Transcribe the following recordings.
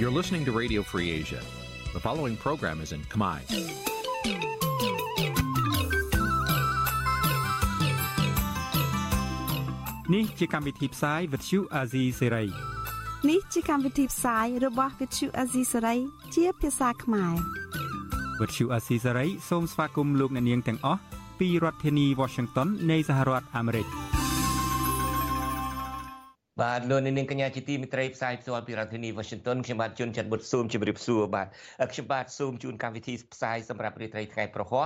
You're listening to Radio Free Asia. The following program is in Khmer. Nǐ chi càm bi tiệp xáy vệt chiu a zì sê ray នេះជាកម្មវិធីផ្សាយរបស់ Vithu Azisari ជាភាសាខ្មែរ វិទ្យុអាស៊ីសេរីសូមស្វាគមន៍លោកអ្នកនាងទាំងអស់ពីរដ្ឋធានី Washington នៃសហរដ្ឋអាមេរិក បាទលោកនាងកញ្ញាជាទីមិត្តរីផ្សាយផ្ទាល់ពីរដ្ឋធានី Washington ខ្ញុំបាទជួនច័ន្ទបុតស៊ូមជម្រាបសួរបាទខ្ញុំបាទស៊ូមជូនកម្មវិធីផ្សាយសម្រាប់រាត្រីថ្ងៃប្រហោះ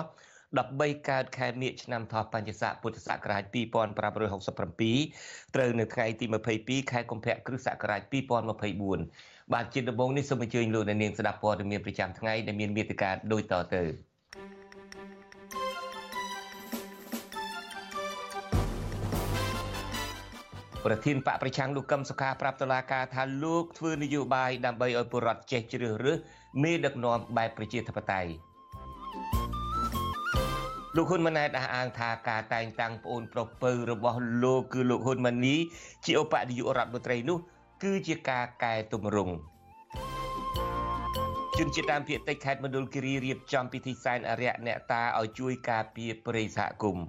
13កើតខែមិញឆ្នាំថោះបញ្ញស័កពុទ្ធសករាជ2567ត្រូវនៅថ្ងៃទី22ខែកុម្ភៈគ្រិស្តសករាជ2024បាទជាដំបូងនេះសូមអញ្ជើញលោកអ្នកនាងស្ដាប់ព័ត៌មានប្រចាំថ្ងៃដែលមានមេត្តាដូចតទៅ ប្រធានបកប្រឆាំងលោកកឹមសុខាប្រាប់តុលាការថាលោកធ្វើនយោបាយដើម្បីឲ្យពលរដ្ឋចេះជ្រើសរើសមេដឹកនាំបែបប្រជាធិបតេយ្យលោកហ៊ុនម៉ាណែតអះអាងថាការតែងតាំងប្អូនប្រុសពៅរបស់លោកគឺលោកហ៊ុនម៉ាណីជាឧបនាយករដ្ឋមន្ត្រីនោះគឺជាការកែទម្រង់ជនជាតិដើមភាគតិចខេត្តមណ្ឌលគិរីរៀបចំពិធីសែនអរិយអ្នកតាឲ្យជួយការពារព្រៃសហគមន៍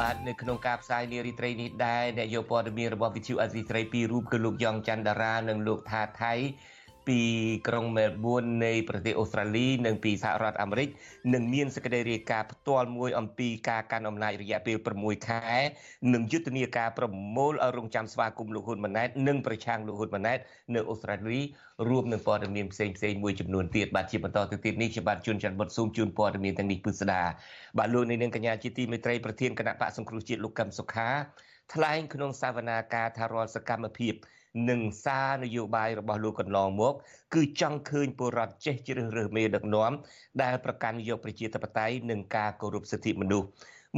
បាទនៅក្នុងការផ្សាយនារីត្រីនេះដែរអ្នកយកព័ត៌មានរបស់វិទ្យុអាស៊ីត្រីពីររូបគឺលោកយ៉ងច័ន្ទតារានិងលោកថាថៃ ពីក្រុងមែលប៊ននៃប្រទេសអូស្ត្រាលីនិងពីសហរដ្ឋអាមេរិកនឹងមានសេចក្តីរាយការណ៍ផ្ទាល់មួយអំពីការកាន់អំណាចរយៈពេល6ខែនិងយុទ្ធនាការប្រមូលឲ្យរងចាំស្វាគមន៍លោកហ៊ុនម៉ាណែតនិងប្រឆាំងលោកហ៊ុនម៉ាណែតនៅអូស្ត្រាលីរួមនឹងព័ត៌មានផ្សេងផ្សេងមួយចំនួនទៀតបាទជាបន្តទៅទៀតនេះខ្ញុំបាទជួនច័ន្ទបុតស៊ូមជូនព័ត៌មានទាំងនេះពិស្ដាបាទលោកនាងកញ្ញាជាទីមេត្រីប្រធានគណៈបកសង្គ្រោះជាតិលោកកឹមសុខាថ្លែងក្នុងសវនាការថារាល់សកម្មភាព និងសារនយោបាយរបស់លោកកន្លងមក គឺចង់ឃើញពលរដ្ឋចេះជ្រើសរើសមេដឹកនាំដែលប្រកាន់យកប្រជាធិបតេយ្យនិងការគោរពសិទ្ធិមនុស្ស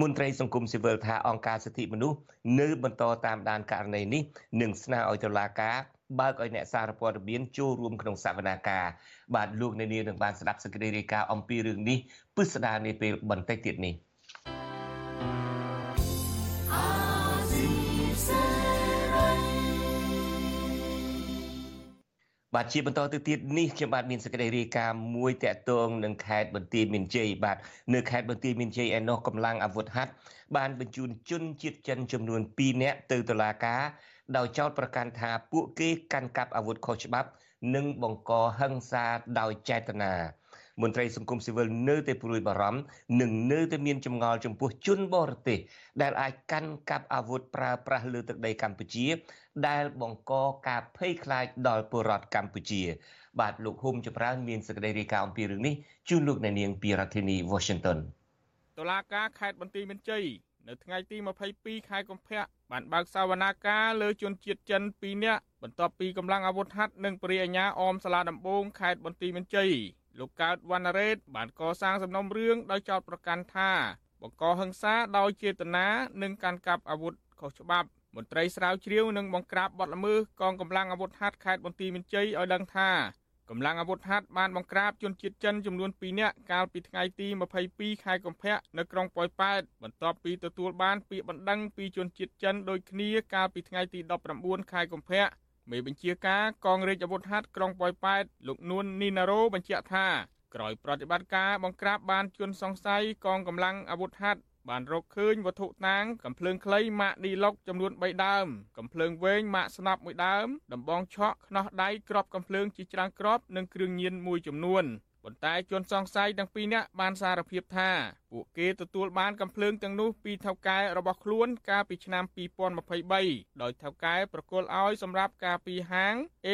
មន្ត្រីសង្គមស៊ីវិលថាអង្គការសិទ្ធិមនុស្សនៅបន្តតាមដានករណីនេះនិងស្នើឲ្យតុលាការបើកឲ្យអ្នកសារព័ត៌មានចូលរួមក្នុងសវនាការបាទលោកអ្នកនាងនឹងបានស្ដាប់សេចក្តីរាយការណ៍អំពីរឿងនេះពិស្ដារនាពេលបន្តិចទៀតនេះ បាទជាបន្តទៅទៀតនេះខ្ញុំបាទមានសេចក្តីរាយការណ៍មួយតាក់ទងនឹងខេត្តបន្ទាយមានជ័យបាទនៅខេត្តបន្ទាយមានជ័យឯណោះកម្លាំងអាវុធហត្ថបានបញ្ជូនជនជាតិចិនចំនួន2នាក់ទៅតុលាការដោយចោទប្រកាន់ថាពួកគេកាន់កាប់អាវុធខុសច្បាប់ និងបង្កហិង្សាដោយចេតនា មន្ត្រីសង្គមស៊ីវិលនៅតែព្រួយបារម្ភនិងនៅតែមានចម្ងល់ចំពោះជនបរទេសដែលអាចកាន់កាប់អាវុធប្រើប្រាស់លើទឹកដីកម្ពុជា ដែលបង្កការភ័យខ្លាចដល់ពលរដ្ឋកម្ពុជា បាទលោកហ៊ុំចម្រើនមានសេចក្តីរាយការណ៍អំពីរឿងនេះជូនលោកអ្នកនាងពីរដ្ឋធានី Washington តុលាការខេត្តបន្ទាយមានជ័យនៅថ្ងៃទី22ខែកុម្ភៈបានបើកសវនាការលើជនជាតិចិន2នាក់បន្ទាប់ពីកម្លាំងអាវុធហត្ថនិងបរិយាញាអមសាលាដំបងខេត្តបន្ទាយមានជ័យ លោកកើតវណ្ណរ៉េតបានកសាងសំណុំរឿងដោយចោទប្រកាន់ថាបង្កហិង្សាដោយចេតនានិងកាន់កាប់អាវុធខុសច្បាប់មន្ត្រីស្រាវជ្រាវនិងបង្ក្រាបបទល្មើសកងកម្លាំងអាវុធហត្ថខេត្តបន្ទាយមានជ័យឲ្យដឹងថាកម្លាំងអាវុធហត្ថបានបង្ក្រាបជនជាតិចិនចំនួន2នាក់កាលពីថ្ងៃទី22ខែកុម្ភៈនៅក្រុងប៉ោយប៉ែតបន្ទាប់ពីទទួលបានពាក្យបណ្ដឹងពីជនជាតិចិនដូចគ្នាកាលពីថ្ងៃទី19ខែកុម្ភៈ មេបញ្ជាការកងរាជអាវុធហត្ថក្រុងប៉ោយប៉ែតលោកនួននីណារ៉ូបញ្ជាក់ថាក្រោយប្រតិបត្តិការបង្ក្រាបបានជនសង្ស័យកងកម្លាំងអាវុធហត្ថបានរកឃើញវត្ថុតាងកំភ្លើងខ្លីម៉ាកឌីឡុកចំនួន3ដើមកំភ្លើងវែងម៉ាកស្នប់មួយដើមដំបងឆក់ខ្នោះដៃក្របកំភ្លើងជាច្រើនក្របនិងគ្រឿងញៀនមួយចំនួន ប៉ុន្តែជនសង្ស័យទាំងពីរនាក់បានសារភាពថាពួកគេទទួលបានកំភ្លើងទាំងនោះពីថៅកែរបស់ខ្លួនកាលពីឆ្នាំ2023ដោយថៅកែប្រគល់ឲ្យសម្រាប់ការពីហាង A+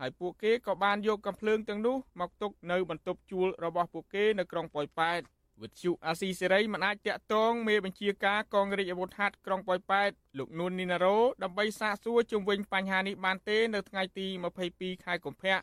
ហើយពួកគេក៏បានយកកំភ្លើងទាំងនោះមកទុកនៅបន្ទប់ជួលរបស់ពួកគេនៅក្រុងប៉ោយប៉ែតវិទ្យុអាស៊ីសេរីមិនអាចតាក់ទងមេបញ្ជាការកងរាជអាវុធហត្ថក្រុងប៉ោយប៉ែតលោកនួននីណារ៉ូដើម្បីសាកសួរជុំវិញបញ្ហានេះបានទេនៅថ្ងៃទី22ខែកុម្ភៈ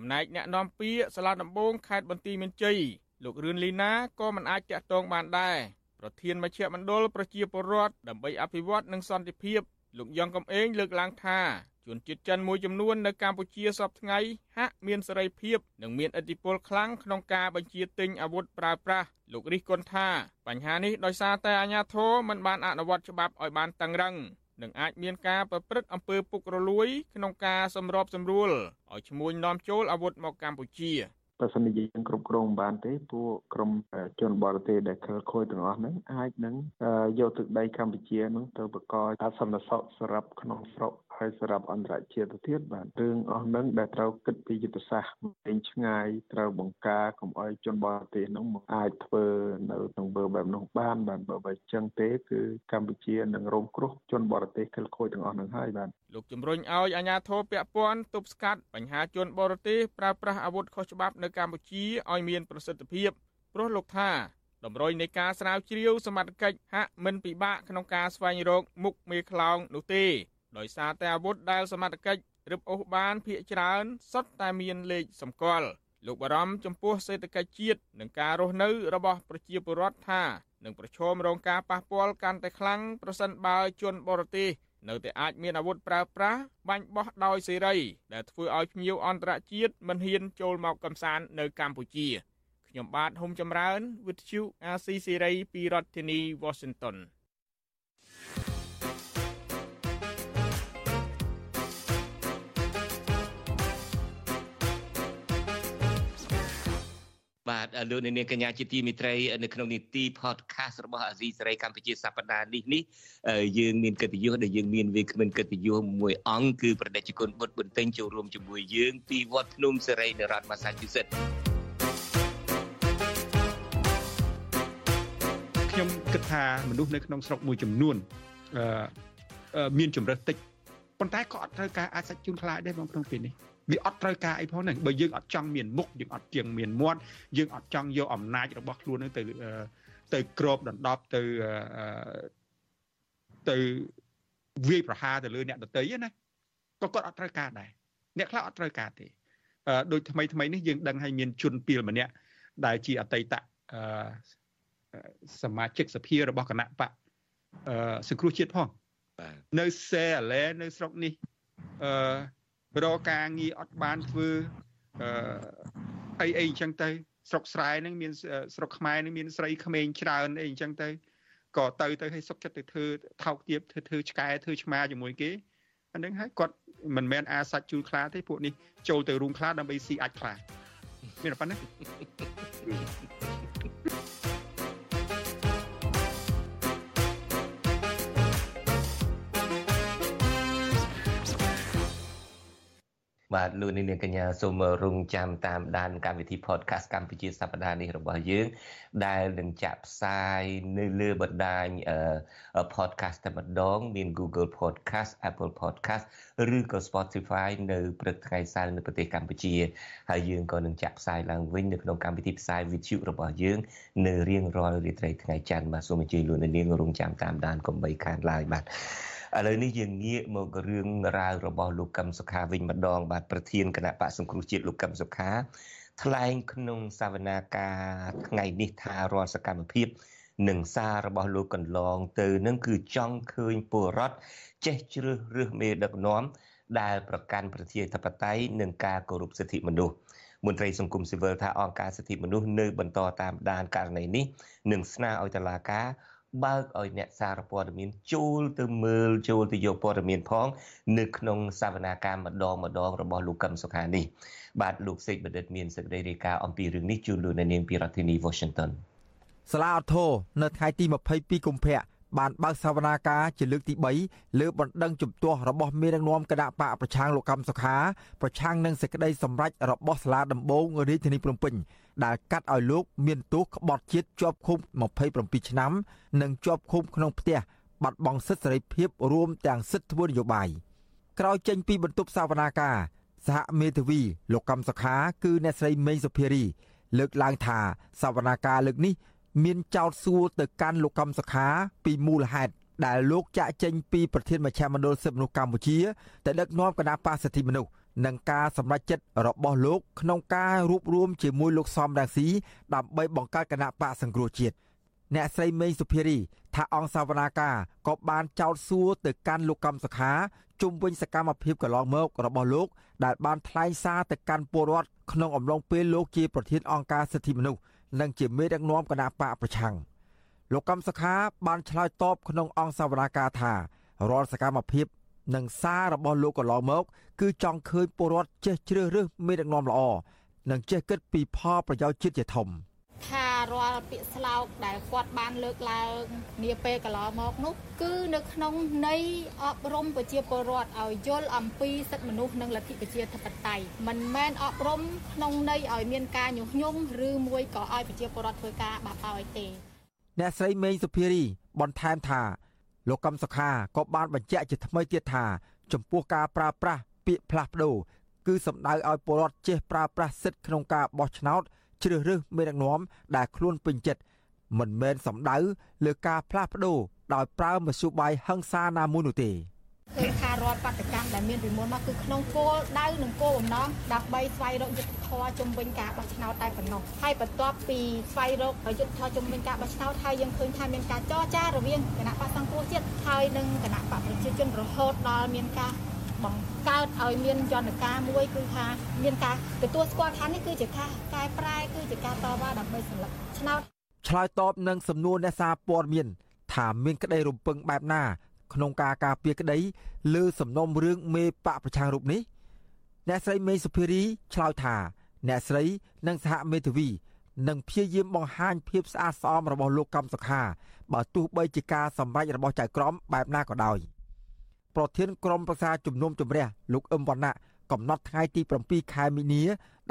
ចំណែកអ្នកនាំពាក្យសាលាដំបងខេត្តបន្ទាយមានជ័យលោករឿនលីណាក៏មិនអាចតាក់ទងបានដែរប្រធានមជ្ឈមណ្ឌលប្រជាពលរដ្ឋដើម្បីអភិវឌ្ឍនិងសន្តិភាពលោកយ៉ងកំឯងលើកឡើងថាជនជាតិចិនមួយចំនួននៅកម្ពុជាសពថ្ងៃហាក់មានសេរីភាពនិងមានឥទ្ធិពលខ្លាំងក្នុងការបញ្ជាទិញអាវុធប្រើប្រាស់លោករិះគន់ថាបញ្ហានេះដោយសារតែអាជ្ញាធរមិនបានអនុវត្តច្បាប់ឲ្យបានតឹងរ៉ឹង នឹងអាចមានការប្រព្រឹត្តអំពើពុករលួយ ក្នុងការសម្របសម្រួលឲ្យឈ្មួញនាំចូលអាវុធមកកម្ពុជាបើសិនជាយើងគ្រប់គ្រងបានទេពួកក្រុមជនបរទេសដែលខិលខូចទាំងអស់ហ្នឹងអាចនឹងយកទឹកដីកម្ពុជាហ្នឹងទៅបកកអសន្តិសុខសម្រាប់ក្នុងស្រុក ហើយសម្រាប់អន្តរជាតិទៅទៀតបាទរឿងអស់ហ្នឹងដែលត្រូវគិតពីយុទ្ធសាស្ត្រវែងឆ្ងាយត្រូវបង្ការកុំឲ្យជនបរទេសហ្នឹងមកអាចធ្វើនៅទង្វើបែបនោះបានបាទបើបើចឹងទេគឺកម្ពុជានឹងរងគ្រោះជនបរទេសខិលខូចទាំងអស់ហ្នឹងហើយបាទលោកជំរុញឲ្យអាជ្ញាធរពាក់ព័ន្ធទប់ស្កាត់បញ្ហាជនបរទេសប្រើប្រាស់អាវុធខុសច្បាប់នៅកម្ពុជាឲ្យមានប្រសិទ្ធភាពព្រោះលោកថាតម្រុយនៃការស្រាវជ្រាវសមត្ថកិច្ចហាក់មិនពិបាកក្នុងការស្វែងរកមុខមេខ្លោងនោះទេ ដោយសារតែអាវុធដែលសមត្ថកិច្ចរឹបអូសបានភ ieck ច្រើនសុទ្ធតែមានលេខសម្គាល់លោកបារម្ភចំពោះសេដ្ឋកិច្ចជាតិនិងការរស់នៅរបស់ប្រជាពលរដ្ឋថានឹងប្រឈមរងការប៉ះពាល់កាន់តែខ្លាំងប្រសិនបើជនបរទេសនៅតែអាចមានអាវុធប្រើប្រាស់បាញ់បោះដោយសេរីដែលធ្វើឲ្យភ្ញៀវអន្តរជាតិមិនហ៊ានចូលមកកំសាន្តនៅកម្ពុជាខ្ញុំបាទហុំចម្រើន វិទ្យុអាស៊ីសេរីពីរដ្ឋធានី Washington បាទលោកនាងកញ្ញាជាទីមិត្តរីនៅក្នុងនីតិ podcast របស់អាស៊ីសេរីកម្ពុជាសប្តាហ៍នេះនេះយើងមានកិត្តិយសដែលយើងមានវាគ្មិនកិត្តិយសមួយអង្គគឺប្រដេជគុណបុត្របន្ទិញចូលរួមជាមួយយើងពីវត្តភ្នំសេរីនៅរដ្ឋ Massachusetts ខ្ញុំគិតថាមនុស្សនៅក្នុងស្រុកមួយចំនួនអឺមានជំរើសតិចប៉ុន្តែក៏អត់ត្រូវការអាចសាច់ជូនខ្លាចដែរបងក្នុងពេលនេះ វាអត់ត្រូវការអីផងហ្នឹងបើយើងអត់ចង់មានមុខយើងអត់ជាងមានមាត់យើងអត់ចង់យកអំណាចរបស់ខ្លួនហ្នឹងទៅទៅក្របដណ្ដប់ទៅទៅវាយប្រហារទៅលើអ្នកដទៃណាក៏គាត់អត់ត្រូវការដែរអ្នកខ្លះអត់ត្រូវការទេដូចថ្មីថ្មីនេះយើងដឹងហើយមានជនពីលម្នាក់ដែលជាអតីតសមាជិកសភារបស់គណៈបកសង្គ្រោះជាតិផងនៅសេអាឡែនៅស្រុកនេះអឺ រកការងារអត់បានធ្វើអឺអីអីអញ្ចឹងទៅស្រុកស្រែហ្នឹងមានស្រុកខ្មែរហ្នឹងមានស្រីក្មេងច្រើនអីអញ្ចឹងទៅក៏ទៅទៅឲ្យសុកចិត្តទៅធ្វើថោកទាបធ្វើធ្វើឆ្កែធ្វើឆ្មាជាមួយគេអាហ្នឹងហើយគាត់មិនមែនអាសាច់ជូលខ្លាទេពួកនេះចូលទៅរូងខ្លាដើម្បីស៊ីអាចខ្លាមានប៉ុណ្ណា បាទលោកនាងកញ្ញាសូមរងចាំតាមដានកម្មវិធី podcast កម្ពុជាសប្តាហ៍នេះរបស់យើង ដែលនឹងចាក់ផ្សាយនៅលើបណ្ដាញ podcast តែម្ដង មាន Google Podcast Apple Podcast ឬក៏ Spotify នៅព្រឹកថ្ងៃសៅរ៍នៅប្រទេសកម្ពុជាហើយយើងក៏នឹងចាក់ផ្សាយឡើងវិញនៅក្នុងកម្មវិធីផ្សាយ Video របស់យើង នៅរៀងរាល់រាត្រីថ្ងៃច័ន្ទបាទសូមអញ្ជើញលោកនាងរងចាំតាមដានកុំបីខានឡើយបាទ ឥឡូវនេះយើងងាកមករឿងរ៉ាវរបស់លោកកឹមសុខាវិញម្ដង បាទប្រធានគណៈបកសង្គ្រោះជាតិលោកកឹមសុខា ថ្លែងក្នុងសវនាការថ្ងៃនេះថារាល់សកម្មភាពនិងសាររបស់លោកកន្លងទៅនឹងគឺចង់ឃើញពលរដ្ឋចេះជ្រើសរើសមេដឹកនាំដែលប្រកាន់ប្រជាធិបតេយ្យនិងការគោរពសិទ្ធិមនុស្សមន្ត្រីសង្គមស៊ីវិលថាអង្គការសិទ្ធិមនុស្សនៅបន្តតាមដានករណីនេះនិងស្នើឲ្យតុលាការ បើកឲ្យអ្នកសារព័ត៌មានចូលទៅមើលចូលទៅយកព័ត៌មានផង នៅក្នុងសវនាការម្ដងម្ដងរបស់លោកកឹមសុខានេះបាទលោកសេកបណ្ឌិតមានសេចក្តីរាយការណ៍អំពីរឿងនេះជូនលោកនាងពីរដ្ឋធានី Washington សាលាអធរនៅថ្ងៃទី22កុម្ភៈ បានបើកសវនាការជាលើកទី3លើបណ្ដឹងជំទាស់របស់មេដឹកនាំគណៈបកប្រឆាំងលោកកម្មសុខាប្រឆាំងនឹងសេចក្តីសម្រេចរបស់សាលាដំបងរាជធានីភ្នំពេញដែលកាត់ឲ្យលោកមានទោសក្បត់ជាតិជាប់ឃុំ27ឆ្នាំ និងជាប់ឃុំក្នុងផ្ទះបាត់បង់សិទ្ធិសេរីភាពរួមទាំងសិទ្ធិធ្វើនយោបាយក្រោយចេញពីបន្ទប់សវនាការសហមេធាវីលោកកម្មសុខា គឺអ្នកស្រីមេងសុភារី លើកឡើងថាសវនាការលើកនេះ មានចោតសួរទៅកាន់លោកកម្មសខាពីមូលហេតុដែលលោកចាក់ចេញពីប្រធានមជ្ឈមណ្ឌលសិទ្ធិមនុស្សកម្ពុជាទៅដឹកនាំគណៈបាសិទ្ធិមនុស្សនិងការសម្រេចចិត្តរបស់លោកក្នុងការរួបរวมជាមួយលោកសំរងស៊ីដើម្បីបង្កើតគណៈបកសង្គ្រោះជាតិអ្នកស្រីមេងសុភារីថាអង្គសាវនាការក៏បានចោទសួរទៅកាន់លោកកម្មសខាជុំវិញសកម្មភាពកន្លងមករបស់លោក ដែលបានថ្លែងសារទៅកាន់ពលរដ្ឋក្នុងអំឡុងពេលលោកជាប្រធានអង្គការសិទ្ធិមនុស្ស និងជាមេដឹកនាំគណៈបកប្រឆាំងលោកកំសខាបានឆ្លើយតបក្នុងអង្គសវនាការថារាល់សកម្មភាពនិងសាររបស់លោកកន្លងមក គឺចង់ឃើញពលរដ្ឋចេះជ្រើសរើសមេដឹកនាំល្អនិងចេះគិតពីផលប្រយោជន៍ជាតិជាធំថា រាល់ពាក្យស្លោកដែលគាត់បានលើកឡើងនាពេលកន្លងមកនោះគឺនៅក្នុងន័យអប់រំប្រជាពលរដ្ឋឲ្យយល់អំពីសិទ្ធិមនុស្សនិងលទ្ធិប្រជាធិបតេយ្យមិនមែនអប់រំក្នុងន័យឲ្យមានការញុះញង់ឬមួយក៏ឲ្យប្រជាពលរដ្ឋធ្វើការបាបឲ្យទេអ្នកស្រីមេងសុភារីបន្ថែមថាលោកកំសុខាក៏បានបញ្ជាក់ជាថ្មីទៀតថាចំពោះការប្រើប្រាស់ពាក្យផ្លាស់ប្ដូរគឺសំដៅឲ្យពលរដ្ឋចេះប្រើប្រាស់សិទ្ធិក្នុងការបោះឆ្នោត ជ្រើសរើសមេដឹកនាំដែលខ្លួនពេញចិត្តមិនមែនសំដៅលើការផ្លាស់ប្ដូរដោយប្រើមធ្យោបាយហិង្សាណាមួយនោះទេគឺថារដ្ឋបដកម្មដែលមានពីមុនមកគឺក្នុងគោលដៅនិងគោលបំណងដើម្បីស្វែងរកយុទ្ធធម៌ជំវិញការបោះឆ្នោតតែប៉ុណ្ណោះហើយបន្ទាប់ពីស្វែងរកយុទ្ធធម៌ជំវិញការបោះឆ្នោតហើយយើងឃើញថាមានការចរចារវាងគណៈបកសង្គ្រោះជាតិហើយនិងគណៈបកប្រជាជនរហូតដល់មានការ បង្កើតឲ្យមានយន្តការមួយគឺថាមានការទទួលស្គាល់ថានេះគឺជាការកែប្រែគឺជាការតវ៉ាដើម្បីសម្លឹកឆ្នោតឆ្លើយតបនឹងសំណួរអ្នកសារព័ត៌មាន ថាមានក្តីរំពឹងបែបណាក្នុងការការពារក្តីលើសំណុំរឿងមេបកប្រឆាំងរូបនេះអ្នកស្រីមេសុភារីឆ្លើយថាអ្នកស្រីនិងសហមេធាវីនឹងព្យាយាមបង្ហាញភាពស្អាតស្អំរបស់លោកកម្មសុខាបើទោះបីជាការសម្រេចរបស់ចៅក្រមបែបណាក៏ដោយ។ ប្រធានក្រុមប្រឹក្សាជំនុំជម្រះលោកអឹមវណ្ណៈកំណត់ថ្ងៃទី7ខែមីនា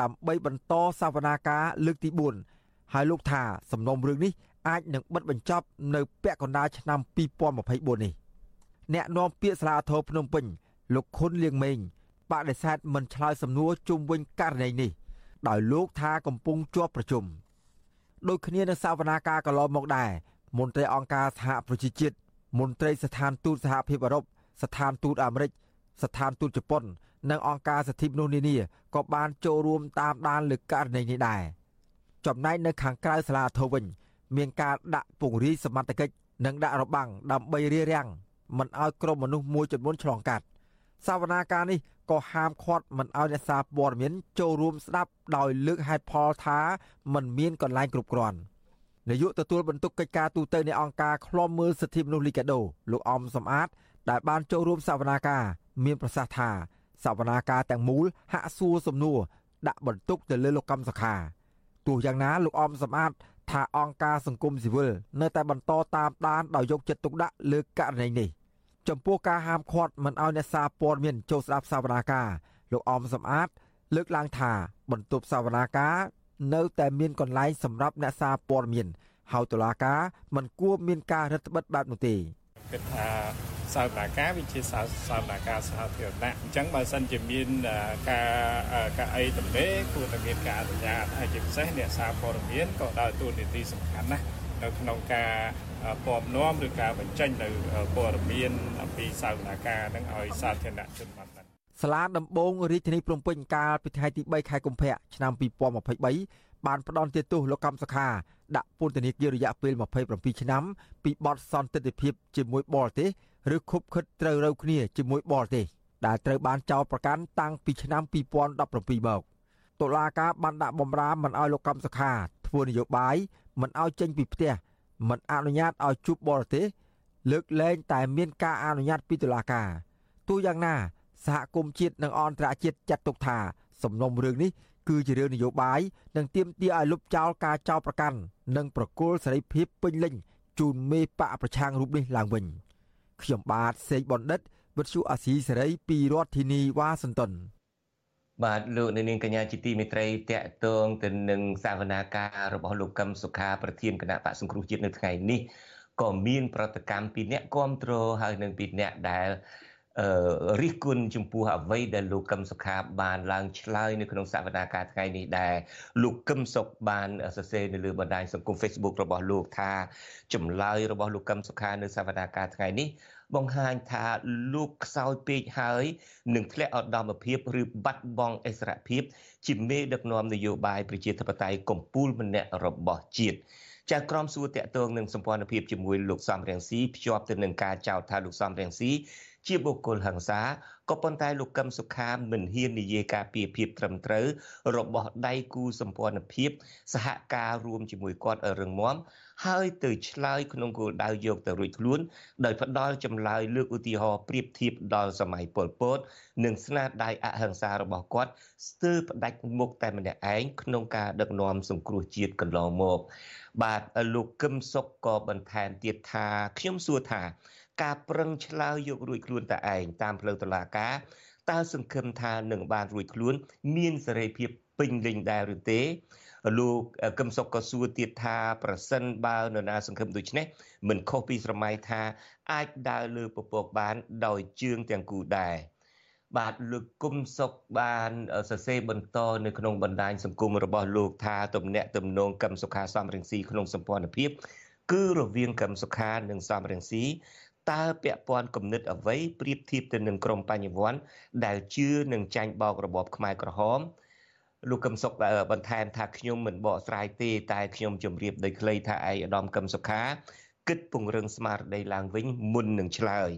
ដើម្បីបន្តសវនាការលើកទី4ហើយលោកថាសំណុំរឿងនេះអាចនឹងបិទបញ្ចប់នៅពាក់កណ្ដាលឆ្នាំ2024នេះអ្នកនាំពាក្យសាលាធរភ្នំពេញលោកខុនលៀងម៉េងបដិសេធមិនឆ្លើយសំណួរជុំវិញករណីនេះដោយលោកថាកំពុងជាប់ប្រជុំដូចគ្នានឹងសវនាការកន្លងមកដែរមន្ត្រីអង្គការសហប្រជាជាតិមន្ត្រីស្ថានទូតសហភាពអឺរ៉ុប ស្ថានទូតអាមេរិកស្ថានទូតជប៉ុន និងអង្គការសិទ្ធិមនុស្សនានាក៏បានចូលរួមតាមដានលើករណីនេះដែរចំណែកនៅខាងក្រៅសាលាធរវិញ មានការដាក់ពង្រាយសមត្ថកិច្ចនិងដាក់របាំងដើម្បីរារាំងមិនឲ្យក្រុមមនុស្សមួយចំនួនឆ្លងកាត់សវនាការនេះក៏ហាមឃាត់មិនឲ្យអ្នកសារព័ត៌មានចូលរួមស្ដាប់ដោយលើកហេតុផលថាมันមានកន្លែងគ្រប់គ្រាន់នាយកទទួលបន្ទុកកិច្ចការទូតនៃអង្គការឃ្លាំមើលសិទ្ធិមនុស្សលីកាដូលោកអំសំអាត ដែលបានចូលរួមសវនាការមានប្រសាសន៍ថាសវនាការទាំងមូលហាក់សួរសំណួរដាក់បន្ទុកទៅលើលោកកម្មសខាទោះយ៉ាងណាលោកអមសំអាតថាអង្គការសង្គមស៊ីវិលនៅតែបន្តតាមដានដោយយកចិត្តទុកដាក់លើករណីនេះចំពោះការហាមឃាត់មិនឲ្យអ្នកសារព័ត៌មានចូលស្ដាប់សវនាការលោកអមសំអាតលើកឡើងថាបន្ទប់សវនាការនៅតែមានកន្លែងសម្រាប់អ្នកសារព័ត៌មានហើយតុលាការមិនគួរមានការរឹតបន្តឹងបែបនោះទេ គិតថាសោតនាការវាជាសោតនាការសាធារណៈអញ្ចឹងបើសិនជាមានការការអីទំនេរគួរតែមានការអនុញ្ញាតហើយជាពិសេសអ្នកសារព័ត៌មានក៏ដើរតួនាទីសំខាន់ណាស់នៅក្នុងការពំនាំឬការបញ្ចេញនៅព័ត៌មានអំពីសោតនាការនឹងឲ្យសាធារណជនបានដឹងសាលាដំបងរាជធានីភ្នំពេញកាលពីថ្ងៃទី3ខែកុម្ភៈឆ្នាំ2023 បានផ្ដន់ទោសលោកកម្មសខាដាក់ពន្ធនាគាររយៈពេល27ឆ្នាំពីបទសន្តិភាពជាមួយបរទេសឬខុបខិតត្រូវរូវគ្នាជាមួយបរទេសដែលត្រូវបានចោទប្រកាន់តាំងពីឆ្នាំ2017មកតុលាការបានដាក់បំរាមមិនឲ្យលោកកម្មសខាធ្វើនយោបាយមិនឲ្យចេញពីផ្ទះមិនអនុញ្ញាតឲ្យជួបបរទេសលើកលែងតែមានការអនុញ្ញាតពីតុលាការទោះយ៉ាងណាសហគមន៍ជាតិនិងអន្តរជាតិចាត់ទុកថាសំណុំរឿងនេះ គឺជារឿងនយោបាយនិងទាមទារឲ្យលុបចោលការចោទប្រកាន់និងប្រគល់សេរីភាពពេញលេញជូនមេបកប្រឆាំងរូបនេះឡើងវិញខ្ញុំបាទសេកបណ្ឌិតវិទ្យុអាស៊ីសេរីពីរដ្ឋធានីវ៉ាស៊ីនតោនបាទលោកនាងកញ្ញាជាទីមេត្រីតកតងទៅនឹងសវនាការរបស់លោកកឹមសុខាប្រធានគណៈបកសង្គ្រោះជាតិនៅថ្ងៃនេះក៏មាន ប្រតិកម្មពីអ្នកគ្រប់គ្រងហើយនិងពីអ្នកដែល រិះគន់ចំពោះអ្វីដែលលោកកឹមសុខាបានឡើងឆ្លើយនៅក្នុងសវនាការថ្ងៃនេះដែរលោកកឹមសុខបានសរសេរនៅលើបណ្ដាញសង្គម Facebook របស់លោកថាចម្លើយរបស់លោកកឹមសុខានៅសវនាការថ្ងៃនេះបង្ហាញថាលោកខ្សោយពេកហើយនឹងធ្លាក់ឧត្តមភាពឬបាត់បង់អិសរភាពជាមេដឹកនាំនយោបាយប្រជាធិបតេយ្យកម្ពុជាម្នាក់របស់ជាតិចាក្រមសួរតាក់ទងនឹងសម្ព័ន្ធភាពជាមួយលោកសំរៀងស៊ីភ្ជាប់ទៅនឹងការចោទថាលោកសំរៀងស៊ី ជាបុគ្គលហិង្សាក៏ប៉ុន្តែលោកកឹមសុខាមិនហ៊ាននិយាយការពីភាពត្រឹមត្រូវរបស់ដៃគូសម្ព័ន្ធភាព សហការរួមជាមួយគាត់រឹងមាំហើយទៅឆ្លើយក្នុងគោលដៅយកទៅរួចខ្លួន ដោយផ្ដាល់ចម្លើយលើកឧទាហរណ៍ប្រៀបធៀបដល់សម័យប៉ុលពត និងស្នាដៃអហិង្សារបស់គាត់ស្ទើរផ្ដាច់មុខតែម្នាក់ឯងក្នុងការដឹកនាំសង្គ្រោះជាតិកន្លងមក បាទលោកកឹមសុខក៏បន្ថែមទៀតថាខ្ញុំសួរថា ការប្រឹងឆ្លើយយករួចខ្លួនតែឯងតាមផ្លូវតុលាការតើសង្ឃឹមថានឹងបានរួចខ្លួន មានសេរីភាពពេញលេញដែរឬទេលោកកឹមសុខក៏សួរទៀតថាប្រសិនបើនរណាសង្ឃឹមដូច្នេះមិនខុសពីស្រមៃថាអាចដើរលើពពកបានដោយជើងទាំងគូដែរបាទលោកគុំសុកបានសរសេរបន្តនៅក្នុងបណ្ដាញសង្គមរបស់លោកថាទំនាក់ទំនងកឹមសុខាសំរងស៊ីក្នុងសម្ព័ន្ធភាពគឺរវាងកឹមសុខានិងសំរងស៊ី តើពាក់ព័ន្ធគំនិតអ្វីប្រៀបធៀបទៅនឹងក្រមបញ្ញវន្តដែលជឿនឹងចាញ់បោករបបខ្មែរក្រហមលោកកឹមសុខបន្ថែមថាខ្ញុំមិនបកស្រាយទេតែខ្ញុំជម្រាបដោយខ្លីថាឯកឧត្តមកឹមសុខាគិតពង្រឹងស្មារតីឡើងវិញមុននឹងឆ្លើយ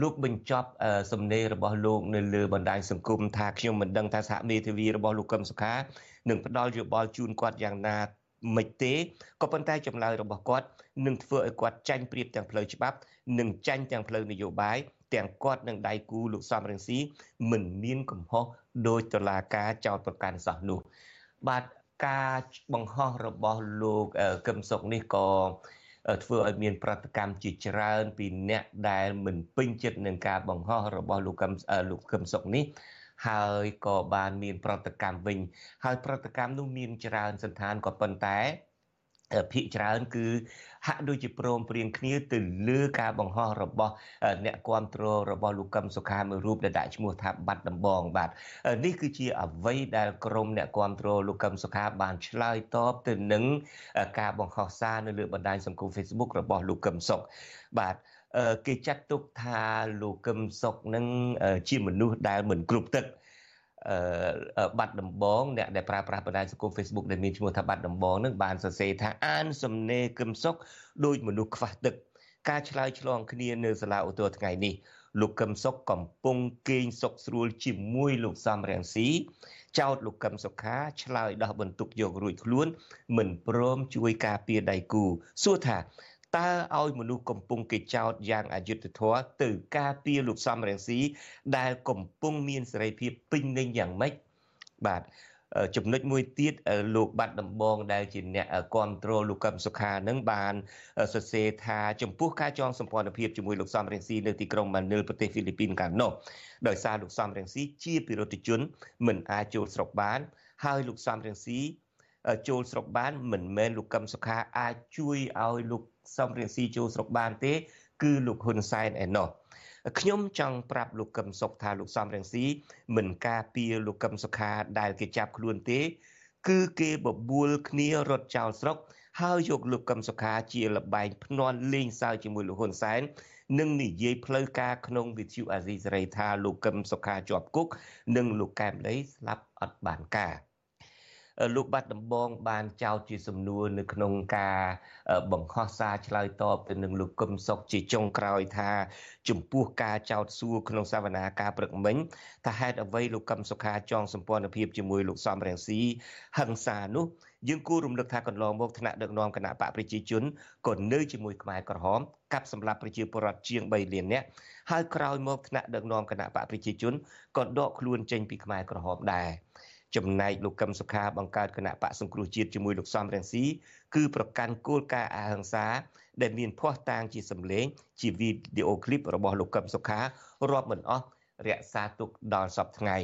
លោកបញ្ចប់សំណេររបស់លោកនៅលើបណ្ដាញសង្គមថាខ្ញុំមិនដឹងថាសហមេធាវីរបស់លោកកឹមសុខានឹងផ្ដល់យោបល់ជូនគាត់យ៉ាងណា មិនទេក៏ប៉ុន្តែចម្លើយរបស់គាត់នឹងធ្វើឲ្យគាត់ចាញ់ប្រៀបទាំងផ្លូវច្បាប់និងចាញ់ទាំងផ្លូវនយោបាយទាំងគាត់និងដៃគូលោកសំរងស៊ីមិនមានកំហុសដោយតឡាការចោតប្រកាន់សោះនោះ បាទការបង្ហោះរបស់លោកកឹមសុខនេះក៏ធ្វើឲ្យមានប្រតិកម្មជាច្រើនពីអ្នកដែលមិនពេញចិត្តនឹងការបង្ហោះរបស់លោកកឹមលោកកឹមសុខនេះ ហើយក៏បានមានប្រតិកម្មវិញ ហើយប្រតិកម្មនោះមានច្រើនសន្តានក៏ប៉ុន្តែភាកច្រើនគឺហាក់ដូចជាព្រមព្រៀងគ្នាទៅលើការបង្ហោះរបស់អ្នកគ្រប់គ្រងរបស់លោកកឹមសុខាមួយរូបដែលដាក់ឈ្មោះថាបាត់ដំបងបាទនេះគឺជាអ្វីដែលក្រមអ្នកគ្រប់គ្រងលោកកឹមសុខាបានឆ្លើយតបទៅនឹងការបង្ហោះសារនៅលើបណ្ដាញសង្គម Facebook របស់លោកកឹមសុខបាទ គេចាត់ទុកថាលោកកឹមសុខនឹងជាមនុស្សដែលមិនគ្រប់ទឹកបាត់ដំបងអ្នកដែលប្រើប្រាស់បណ្ដាញសង្គម Facebook ដែលមានឈ្មោះថាបាត់ដំបងនឹងបានសរសេរថាអានសំណេរគឹមសុកដោយមនុស្សខ្វះទឹកការឆ្លើយឆ្លងគ្នានៅសាលាឧទ្ធរថ្ងៃនេះលោកកឹមសុខកំពុងគេងសុកស្រួលជាមួយលោកសំរងស៊ីចោតលោកកឹមសុខាឆ្លើយដោះបន្ទុកយករួចខ្លួន មិនព្រមជួយការពារដៃគូសួរថា តើឲ្យមនុស្សកំពុងគេចោទយ៉ាងអយុត្តិធម៌ទៅការពារលោកសំរងស៊ីដែលកំពុងមានសេរីភាពពេញលេញយ៉ាងម៉េចបាទចំណុចមួយទៀតលោកបាត់ដំបងដែលជាអ្នកគ្រប់គ្រងលោកកឹមសុខានឹងបានសរសេរថាចំពោះការចងសម្ព័ន្ធភាពជាមួយលោកសំរងស៊ីនៅទីក្រុងម៉ានីលប្រទេសហ្វីលីពីនកាលនោះដោយសារលោកសំរងស៊ីជាពិរុទ្ធជនមិនអាចចូលស្រុកបាន ហើយលោកសំរងស៊ី ចូលស្រុកបានមិនមែនលោកកឹមសុខាអាចជួយឲ្យលោកសំរៀងស៊ីចូលស្រុកបានទេ គឺលោកហ៊ុនសែនឯណោះខ្ញុំចង់ប្រាប់លោកកឹមសុខថាលោកសំរងស៊ីមិនការពារលោកកឹមសុខាដែលគេចាប់ខ្លួនទេ គឺគេបបួលគ្នារត់ចោលស្រុកហើយយកលោកកឹមសុខាជាលបែងភ្នាល់លេងសើចជាមួយលោកហ៊ុនសែននិងនិយាយផ្លូវការក្នុងវិទ្យុអាស៊ីសេរីថាលោកកឹមសុខាជាប់គុក និងលោកកែមលីស្លាប់អត់បានការ លោកបាត់ដំបងបានចោទជាសំណួរនៅក្នុងការបង្ហោះសារឆ្លើយតបទៅនឹងលោកកឹមសុខជាចុងក្រោយថា ចំពោះការចោទសួរក្នុងសវនាការព្រឹកមិញថាហេតុអ្វីលោកកឹមសុខាចងសម្ព័ន្ធភាពជាមួយលោកសំរងស៊ីហឹង្សានោះយើងគួររំលឹកថាកន្លងមកថ្នាក់ដឹកនាំគណៈបកប្រជាជនក៏នៅជាមួយខ្មែរក្រហមកាប់សម្លាប់ប្រជាពលរដ្ឋជាង3លាននាក់ហើយក្រោយមកថ្នាក់ដឹកនាំគណៈបកប្រជាជនក៏ដកខ្លួនចេញពីខ្មែរក្រហមដែរ ចំណែកលោកកឹមសុខាបង្កើតគណៈបកសង្គ្រោះជាតិជាមួយលោកសំរងស៊ីគឺប្រកាន់គោលការណ៍អហិង្សា ដែលមានភ័ស្តុតាងជាសម្លេង ជាវីដេអូឃ្លីបរបស់លោកកឹមសុខារាប់មិនអស់រក្សាទុកដល់សពថ្ងៃ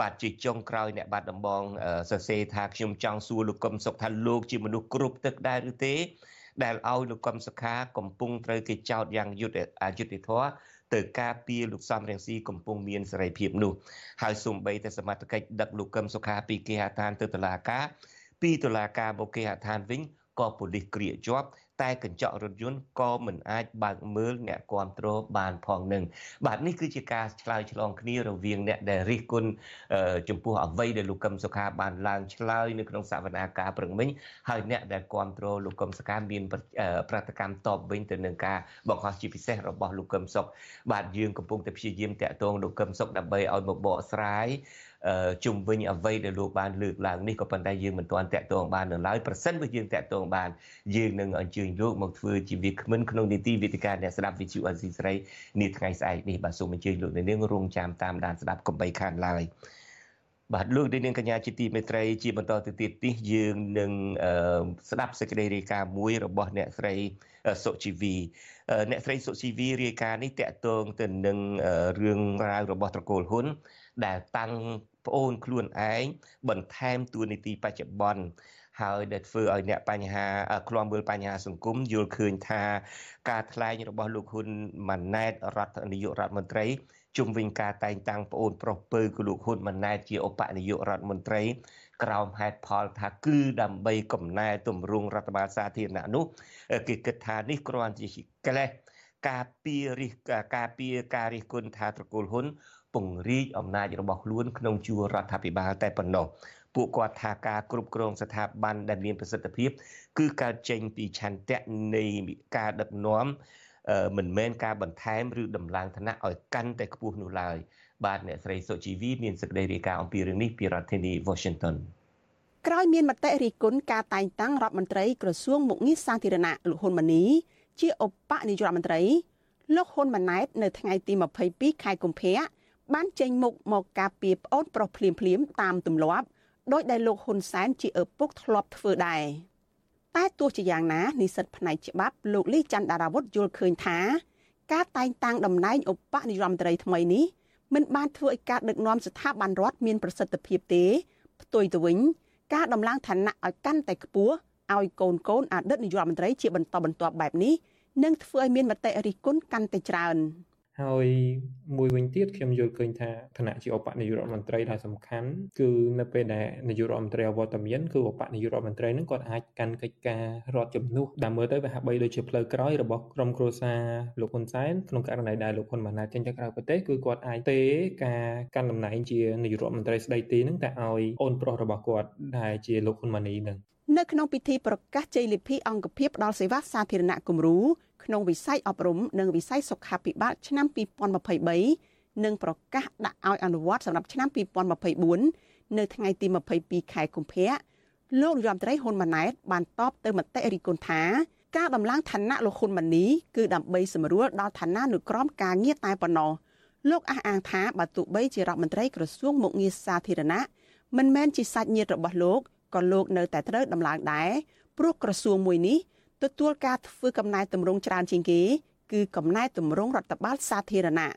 បាទជាចុងក្រោយអ្នកបាត់ដំបងសរសេរថាខ្ញុំចង់សួរលោកកឹមសុខថាលោកជាមនុស្សគ្រប់ទឹកដែរឬទេ ដែលឲ្យលោកកឹមសុខាកំពុងត្រូវគេចោទយ៉ាងយុត្តិអយុត្តិធម៌ ទៅការពារលោកសំរងស៊ីកំពុងមានសេរីភាពនោះហើយសូម្បីតែសមត្ថកិច្ចដឹកលោកកឹមសុខាពីគេហដ្ឋានទៅតុលាការពីតុលាការមកគេហដ្ឋានវិញក៏ប៉ូលីសក្រៀកជាប់ តែកញ្ចក់រថយន្តក៏មិនអាចបើកមើលអ្នកគ្រប់គ្រងបានផងនឹងបាទនេះគឺជាការឆ្លើយឆ្លងគ្នារវាងអ្នកដែលរិះគន់ចំពោះអ្វីដែលលោកកឹមសុខាបានឡើងឆ្លើយនៅក្នុងសវនាការព្រឹងមិញហើយអ្នកដែលគ្រប់គ្រងលោកកឹមសុខាមានប្រតិកម្មតបវិញទៅនឹងការបង្ហោះជាពិសេសរបស់លោកកឹមសុខបាទយើងកំពុងតែព្យាយាមតាក់ទងលោកកឹមសុខដើម្បីឲ្យមកបកស្រាយ ជុំវិញអ្វីដែលលោកបានលើកឡើងនេះក៏ប៉ុន្តែយើងមិនទាន់តាក់ទងបាននៅឡើយប្រសិនបើយើងតាក់ទងបានយើងនឹងអញ្ជើញលោកមកធ្វើជាវាគ្មិនក្នុងនីតិវិទ្យាអ្នកស្ដាប់វិទ្យុអេស៊ីស្រីនាថ្ងៃស្អែកនេះបាទសូមអញ្ជើញលោកនាងរងចាំតាមដានស្ដាប់កំបីខានឡើយបាទលោកនាងកញ្ញាជាទីមេត្រីជាបន្តទៅទៀតនេះយើងនឹងស្ដាប់សេចក្តីរាយការណ៍មួយរបស់អ្នកស្រីសុជីវីអ្នកស្រីសុជីវីរាយការណ៍នេះតកតងទៅនឹងរឿងរ៉ាវរបស់ត្រកូលហ៊ុនដែលតាំង ប្អូនខ្លួនឯងបន្ថែមតួនាទីបច្ចុប្បន្នហើយដែលធ្វើឲ្យអ្នកបញ្ហាឃ្លាំមើលបញ្ហាសង្គមយល់ឃើញថាការថ្លែងរបស់លោកហ៊ុនម៉ាណែតរដ្ឋនាយករដ្ឋមន្ត្រីជុំវិញការតែងតាំងប្អូនប្រុសពៅគឺលោកហ៊ុនម៉ាណែតជាឧបនាយករដ្ឋមន្ត្រីក្រោមហេតុផលថាគឺដើម្បីកំណែទម្រង់រដ្ឋបាលសាធារណៈនោះគេគិតថានេះគ្រាន់ជាកិលេសការពីរិះការពីការរិះគន់ថាត្រកូលហ៊ុន ពង្រីកអំណាចរបស់ខ្លួនក្នុងជួររដ្ឋាភិបាលតែប៉ុណ្ណោះពួកគាត់ថាការគ្រប់គ្រងស្ថាប័នដែលមានប្រសិទ្ធភាព គឺកើតចេញពីឆន្ទៈនៃការដឹកនាំមិនមែនការបន្ថែមឬដំឡើងឋានៈឲ្យកាន់តែខ្ពស់នោះឡើយបាទអ្នកស្រីសុជីវីមានសេចក្តីរាយការណ៍អំពីរឿងនេះពីរដ្ឋធានី Washington ក្រោយមានមតិរិះគន់ការតែងតាំងរដ្ឋមន្ត្រីក្រសួងមុខងារសាធារណៈលោកហ៊ុនម៉ាណីជាឧបនាយករដ្ឋមន្ត្រីលោកហ៊ុនម៉ាណែតនៅថ្ងៃទី22ខែកុម្ភៈ បានចេញមុខមកការពីប្អូនប្រុសភ្លាមភ្លាមតាមទម្លាប់ដោយដែលលោកហ៊ុនសែនជាឪពុកធ្លាប់ធ្វើដែរតែទោះជាយ៉ាងណានិស្សិតផ្នែកច្បាប់លោកលីច័ន្ទដារាវុធយល់ឃើញថា ការតែងតាំងតំណែងឧបនាយករដ្ឋមន្ត្រីថ្មីនេះមិនបានធ្វើឲ្យការដឹកនាំស្ថាប័នរដ្ឋមានប្រសិទ្ធភាពទេផ្ទុយទៅវិញ ការដំឡើងឋានៈឲ្យកាន់តែខ្ពស់ឲ្យកូនកូនអតីតនាយករដ្ឋមន្ត្រីជាបន្តបន្ទាប់បែបនេះនឹងធ្វើឲ្យមានមតិរិះគន់កាន់តែច្រើន។ ហើយមួយវិញទៀតខ្ញុំយល់ឃើញថាឋានៈជាឧបនាយករដ្ឋមន្ត្រីដែលសំខាន់គឺនៅពេលដែលនាយករដ្ឋមន្ត្រីអវត្តមានគឺឧបនាយករដ្ឋមន្ត្រីនឹងគាត់អាចកាន់កិច្ចការរដ្ឋជំនួសដែលមើលទៅវាហាក់បីដូចជាផ្លូវក្រោយរបស់ក្រុមគ្រួសារលោកហ៊ុនសែនក្នុងករណីដែលលោកហ៊ុនម៉ាណែតចេញទៅក្រៅប្រទេសគឺគាត់អាចទេការកាន់តំណែងជានាយករដ្ឋមន្ត្រីស្ដីទីនឹងតែឲ្យអូនប្រុសរបស់គាត់ដែលជាលោកហ៊ុនម៉ាណីនឹងនៅក្នុងពិធីប្រកាសជ័យលាភីអង្គភាពផ្ដល់សេវាសាធារណៈគំរូ ក្នុងវិស័យអប់រំនិងវិស័យសុខាភិបាលឆ្នាំ2023និងប្រកាសដាក់ឲ្យអនុវត្តសម្រាប់ឆ្នាំ2024នៅថ្ងៃទី22ខែកុម្ភៈលោកនាយរដ្ឋមន្ត្រីហ៊ុនម៉ាណែតបានតបទៅមតិរិះគន់ថាការដំឡើងឋានៈលោកហ៊ុនម៉ាណីគឺដើម្បីសម្រួលដល់ឋានៈនុក្រមការងារតែប៉ុណ្ណោះលោកអះអាងថាបើទោះបីជារដ្ឋមន្ត្រីក្រសួងមុខងារសាធារណៈមិនមែនជាសាច់ញាតិរបស់លោកក៏លោកនៅតែត្រូវដំឡើងដែរព្រោះក្រសួងមួយនេះ ទទួលការធ្វើកំណែតម្រង់ច្រើនជាងគេគឺកំណែតម្រង់រដ្ឋបាលសាធារណៈ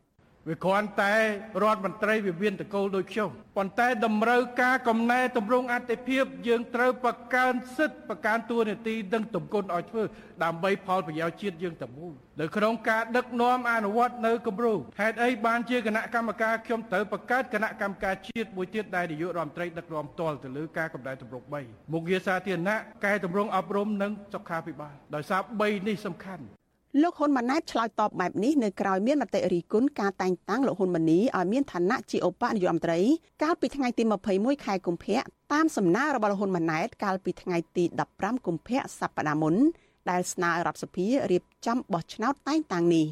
វាគ្រាន់តែរដ្ឋមន្ត្រីវិមានតកូលដូចខ្ញុំប៉ុន្តែតម្រូវការកំណែតម្រង់អតិភិបយើងត្រូវបង្កើនសិទ្ធិបង្កើនទួនាទីនិងទម្ងន់ឲ្យធ្វើដើម្បីផលប្រយោជន៍ជាតិយើងទាំងមូលនៅក្នុងការដឹកនាំអនុវត្តនៅគម្រោងហេតុអីបានជាគណៈកម្មការខ្ញុំត្រូវបង្កើតគណៈកម្មការជាតិមួយទៀតដែលនាយករដ្ឋមន្ត្រីដឹកនាំផ្ទាល់ទៅលើការកំណែតម្រង់3មុខងារសាធារណៈកែតម្រង់អប់រំនិងសុខាភិបាលដោយសារ3នេះសំខាន់ លោកហ៊ុនម៉ាណែតឆ្លើយតបបែបនេះនៅក្រៅមានមតិរិះគន់ការតែងតាំងលោកហ៊ុនម៉ាណីឲ្យមានឋានៈជាឧបនាយករដ្ឋមន្ត្រីកាលពីថ្ងៃទី21ខែកុម្ភៈតាមសំណើរបស់លោកហ៊ុនម៉ាណែតកាលពីថ្ងៃទី15កុម្ភៈសប្តាហ៍មុនដែលស្នើរដ្ឋសភារៀបចំបោះឆ្នោតតែងតាំងនេះ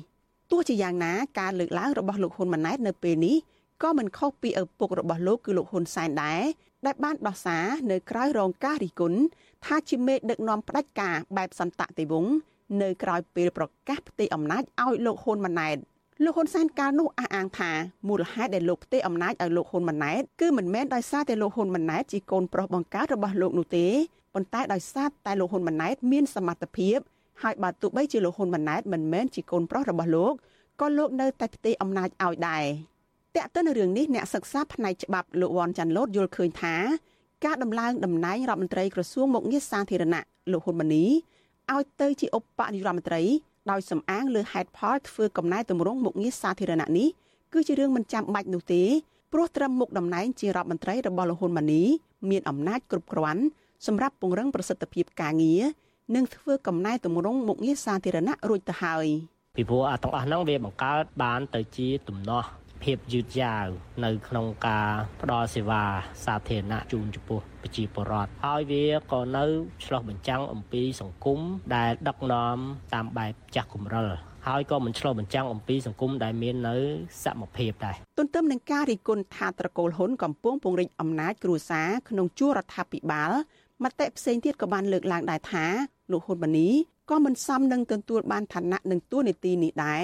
ទោះជាយ៉ាងណាការលើកឡើងរបស់លោកហ៊ុនម៉ាណែតនៅពេលនេះក៏មិនខុសពីឪពុករបស់លោកគឺលោកហ៊ុនសែនដែរដែលបានដោះសារនៅក្រៅរងការរិះគន់ថាជាមេដឹកនាំផ្ដាច់ការបែបសន្តតិវង្ស នៅក្រៅពេលប្រកាសផ្ទេរអំណាចឲ្យលោកហ៊ុនម៉ាណែតលោកហ៊ុនសែនកាលនោះអះអាងថាមូលហេតុដែលលោកផ្ទេរអំណាចឲ្យលោកហ៊ុនម៉ាណែតគឺមិនមែនដោយសារតែលោកហ៊ុនម៉ាណែតជាកូនប្រុសបង្កើតរបស់លោកនោះទេប៉ុន្តែដោយសារតែលោកហ៊ុនម៉ាណែតមានសមត្ថភាពហើយបើទោះបីជាលោកហ៊ុនម៉ាណែតមិនមែនជាកូនប្រុសរបស់លោកក៏លោកនៅតែផ្ទេរអំណាចឲ្យដែរតែកទៅនឹងរឿងនេះអ្នកសិក្សាផ្នែកច្បាប់លោកវ៉ាន់ចាន់ឡូតយល់ឃើញថាការដំឡើងតំណែងរដ្ឋមន្ត្រីក្រសួងមុខងារសាធារណៈលោកហ៊ុនម៉ាណី ឲ្យទៅជាឧបនាយករដ្ឋមន្ត្រីដោយសំអាងលើហេតុផលធ្វើកំណែទម្រង់មុខងារសាធារណៈនេះគឺជារឿងមិនចាំបាច់នោះទេព្រោះត្រឹមមុខតំណែងជារដ្ឋមន្ត្រីរបស់លោកហ៊ុនម៉ាណីមានអំណាចគ្រប់គ្រាន់សម្រាប់ពង្រឹងប្រសិទ្ធភាពការងារនិងធ្វើកំណែទម្រង់មុខងារសាធារណៈរួចទៅហើយពីព្រោះអាទាំងអស់ហ្នឹងវាបង្កើតបានទៅជាទំនាស់ ភាពយឺតយ៉ាវនៅក្នុងការផ្ដល់សេវាសាធារណៈជូនចំពោះប្រជាពលរដ្ឋហើយវាក៏នៅឆ្លោះបញ្ចាំងអំពីសង្គមដែលដឹកនាំតាមបែបចាស់គំរិលហើយក៏មិនឆ្លោះបញ្ចាំងអំពីសង្គមដែលមាននៅសមភាពដែរទន្ទឹមនឹងការរិះគន់ថាត្រកូលហ៊ុនកំពុងពង្រីកអំណាចគ្រួសារក្នុងជួររដ្ឋាភិបាលមតិផ្សេងទៀតក៏បានលើកឡើងដែរថាលោកហ៊ុនម៉ាណីក៏មិនសមនឹងទទួលបានឋានៈនិងតួនាទីនេះដែរ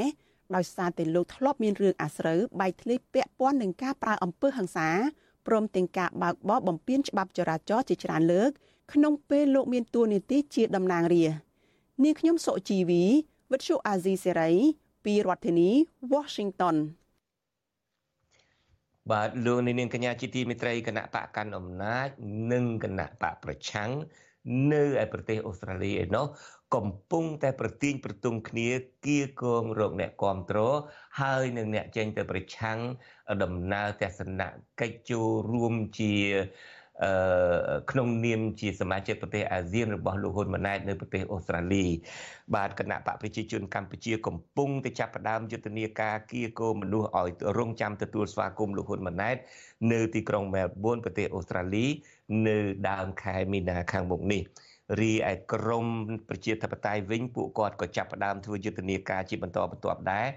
ដោយសារតែលោកធ្លាប់មានរឿងអាស្រូវបែកធ្លាយពាក់ព័ន្ធនឹងការប្រើអំពើហិង្សាព្រមទាំងការបើកបរបំពានច្បាប់ចរាចរណ៍ជាច្រើនលើក ក្នុងពេលលោកមានតួនាទីជាតំណាងរាស្ត្រនាងខ្ញុំសុជីវីវិទ្យុអាស៊ីសេរីពីរដ្ឋធានី Washington បាទលោកនាងកញ្ញាជាទីមេត្រីគណៈបកកាន់អំណាចនិងគណៈបកប្រឆាំង នៅឯប្រទេសអូស្ត្រាលីឯណោះកំពុងតែប្រទៀងប្រទង់គ្នាគៀកងរកអ្នកគ្រប់គ្រងហើយនឹងអ្នកចេញទៅប្រឆាំងដំណើរទស្សនកិច្ចចូលរួមជាអឺក្នុងនាមជាសមាជិកប្រទេសអាស៊ានរបស់លោកហ៊ុនម៉ាណែតនៅប្រទេសអូស្ត្រាលីបាទគណៈបកប្រជាជនកម្ពុជាកំពុងតែចាប់ផ្ដើមយុទ្ធនាការគៀកោមនុស្សឲ្យរងចាំទទួលស្វាគមន៍លោកហ៊ុនម៉ាណែតនៅទីក្រុងមែលប៊នប្រទេសអូស្ត្រាលី នៅដើមខែមីនាខាងមុខនេះ រីឯក្រមប្រជាធិបតេយ្យវិញពួកគាត់ក៏ចាប់ផ្ដើមធ្វើយុទ្ធនាការជាបន្តបន្ទាប់ដែរ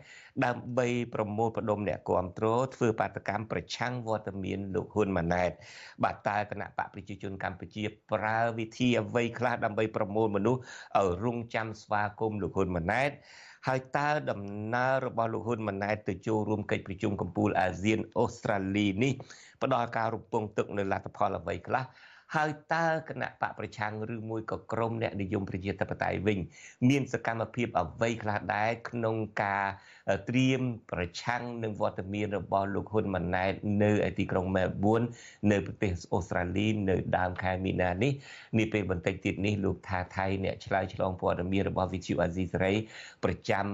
ដើម្បីប្រមូលផ្ដុំអ្នកគ្រប់គ្រងធ្វើបាតកម្មប្រឆាំងវត្តមានលោកហ៊ុនម៉ាណែតបាទតើគណៈបកប្រជាជនកម្ពុជាប្រើវិធីអ្វីខ្លះដើម្បីប្រមូលមនុស្សឲ្យរងចាំស្វាគមន៍លោកហ៊ុនម៉ាណែតហើយតើដំណើររបស់លោកហ៊ុនម៉ាណែតទៅចូលរួមកិច្ចប្រជុំកំពូលអាស៊ានអូស្ត្រាលីនេះផ្ដល់ការរំពឹងទុកនៅលទ្ធផលអ្វីខ្លះ ហើយតើគណៈបកប្រឆាំងឬមួយក៏ក្រមអ្នកនិយមប្រជាធិបតេយ្យវិញ មានសកម្មភាពអ្វីខ្លះដែរក្នុងការត្រៀមប្រឆាំងនឹងវត្តមានរបស់លោកហ៊ុនម៉ាណែតនៅឯទីក្រុងមែលប៊ននៅប្រទេសអូស្ត្រាលីនៅដើមខែមីនានេះនេះពេលបន្តិចទៀតនេះលោកថាថៃអ្នកឆ្លើយឆ្លងព័ត៌មានរបស់ VTV អាស៊ីសេរីប្រចាំ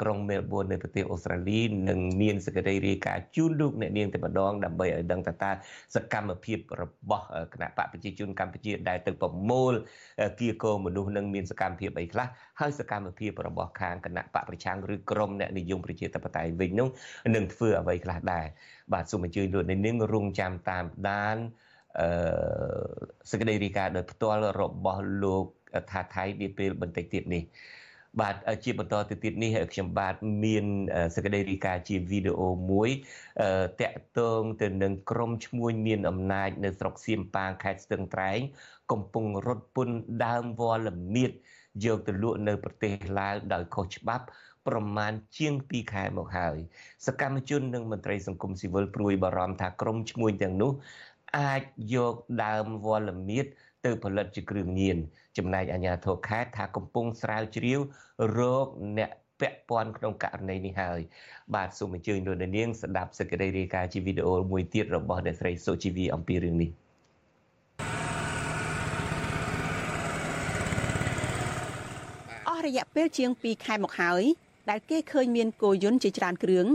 ក្រុងមែលប៊ននៅប្រទេសអូស្ត្រាលីនឹងមានសេចក្តីរាយការណ៍ជូនលោកអ្នកនាងតែម្ដងដើម្បីឲ្យដឹងថាតើសកម្មភាពរបស់គណៈបកប្រជាជនកម្ពុជាដែលទៅប្រមូលគៀកោមនុស្សនឹងមានសកម្មភាពអីខ្លះហើយសកម្មភាពរបស់ខាងគណៈបកប្រឆាំងឬក្រមអ្នកនិយមប្រជាធិបតេយ្យវិញនោះនឹងធ្វើអ្វីខ្លះដែរបាទសូមអញ្ជើញលោកនាងរងចាំតាមដានអឺសេចក្តីរាយការណ៍ដោយផ្ទាល់របស់លោកថាថៃនាពេលបន្តិចទៀតនេះ បាទជាបន្តទៅទៀតនេះខ្ញុំបាទមានសេចក្តីរាយការណ៍ជាវីដេអូមួយតាក់ទងទៅនឹងក្រុមឈ្មួញមានអំណាចនៅស្រុកសៀមប៉ាងខេត្តស្ទឹងត្រែង កំពុងរត់ពន្ធដើមវល្លិមៀតយកទៅលក់នៅប្រទេសឡាវដោយខុសច្បាប់ប្រមាណជាង2ខែមកហើយសកម្មជននិងមន្ត្រីសង្គមស៊ីវិលព្រួយបារម្ភថាក្រុមឈ្មួញទាំងនោះអាចយកដើមវល្លិមៀតទៅផលិតជាគ្រឿងញៀន ចំណែកអាជ្ញាធរខេត្តថាកំពុងស្រាវជ្រាវរោគអ្នកពាក់ព័ន្ធក្នុងករណីនេះហើយបាទសូមអញ្ជើញលោកនាងស្ដាប់សេចក្តីរាយការណ៍ជាវីដេអូមួយទៀតរបស់អ្នកស្រីសុជីវីអំពីរឿងនេះអស់រយៈពេលជាង2ខែមកហើយ ដែលគេឃើញមានគោយន្តជាច្រើនគ្រឿង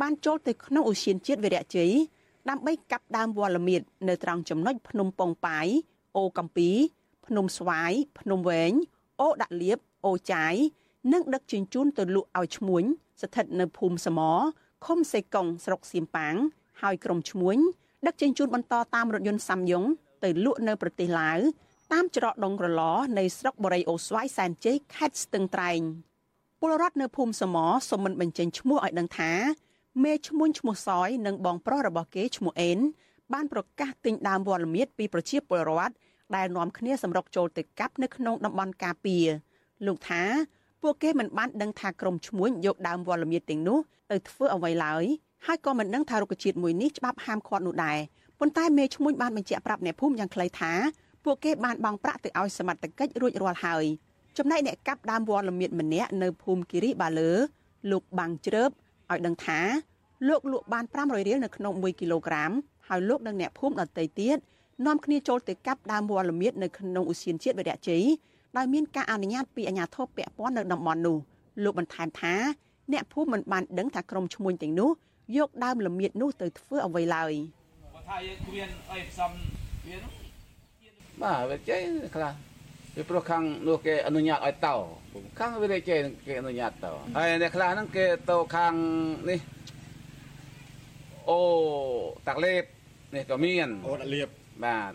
បានចូលទៅក្នុងអូសៀនជាតិវីរៈជ័យដើម្បីកាប់ដើមវល្លិមៀតនៅត្រង់ចំណុចភ្នំពងប៉ាយអូកំពី ភ្នំស្វាយភ្នំវែងអូដាក់លៀបអូចាយនិងដឹកជញ្ជូនទៅលក់ឲ្យឈ្មួញស្ថិតនៅភូមិសមឃុំសេកុងស្រុកសៀមប៉ាងហើយក្រុមឈ្មួញដឹកជញ្ជូនបន្តតាមរថយន្តសាំយ៉ុងទៅលក់នៅប្រទេសឡាវតាមច្រកដងក្រឡនៃស្រុកបរិយអូស្វាយសែនជ័យខេត្តស្ទឹងត្រែងពលរដ្ឋនៅភូមិសមសូមមិនបញ្ចេញឈ្មោះឲ្យដឹងថាមេឈ្មោះឈ្មោះសយនិងបងប្រុសរបស់គេឈ្មោះអេនបានប្រកាសទិញដើមវល្លិមៀតពីប្រជាពលរដ្ឋ ដែលនាំគ្នាសម្រុកចូលទៅកាប់នៅក្នុងតំបន់ការពារលោកថាពួកគេមិនបានដឹងថាក្រុមឈ្មួញយកដើមវល្លិមៀតទាំងនោះទៅធ្វើអ្វីឡើយហើយក៏មិនដឹងថារុក្ខជាតិមួយនេះច្បាប់ហាមឃាត់នោះដែរប៉ុន្តែមេឈ្មួញបានបញ្ជាក់ប្រាប់អ្នកភូមិយ៉ាងខ្លីថាពួកគេបានបង់ប្រាក់ទៅឲ្យសមត្ថកិច្ចរួចរាល់ហើយចំណែកអ្នកកាប់ដើមវល្លិមៀតម្នាក់នៅភូមិគិរីបាលើលោកបាំងជ្រើបឲ្យដឹងថាលោកលក់បាន500រៀលនៅក្នុង1គីឡូក្រាមហើយលោកនិងអ្នកភូមិដទៃទៀត នាំគ្នាចូលទៅកាប់ដើមវល្លិមៀតនៅក្នុងឧស្សាហជាតិវរៈជ័យដោយមានការអនុញ្ញាតពីអាជ្ញាធរពាក់ព័ន្ធនៅតំបន់នោះលោកបន្ថែមថាអ្នកភូមិមិនបានដឹងថាក្រុមឈ្មួញទាំងនោះយកដើមល្មៀតនោះទៅធ្វើអ្វីឡើយបើថាយើងគ្មានអីផ្សំវានោះបាទវាចេះខ្លះទពីព្រោះខាងនោះគេអនុញ្ញាតឲ្យតោខាងវិរិយគេគេអនុញ្ញាតតោហើយអ្នកខ្លះហ្នឹងគេទៅខាងនេះអូតាក់លេបនេះក៏មានអូតាក់លេប បាទ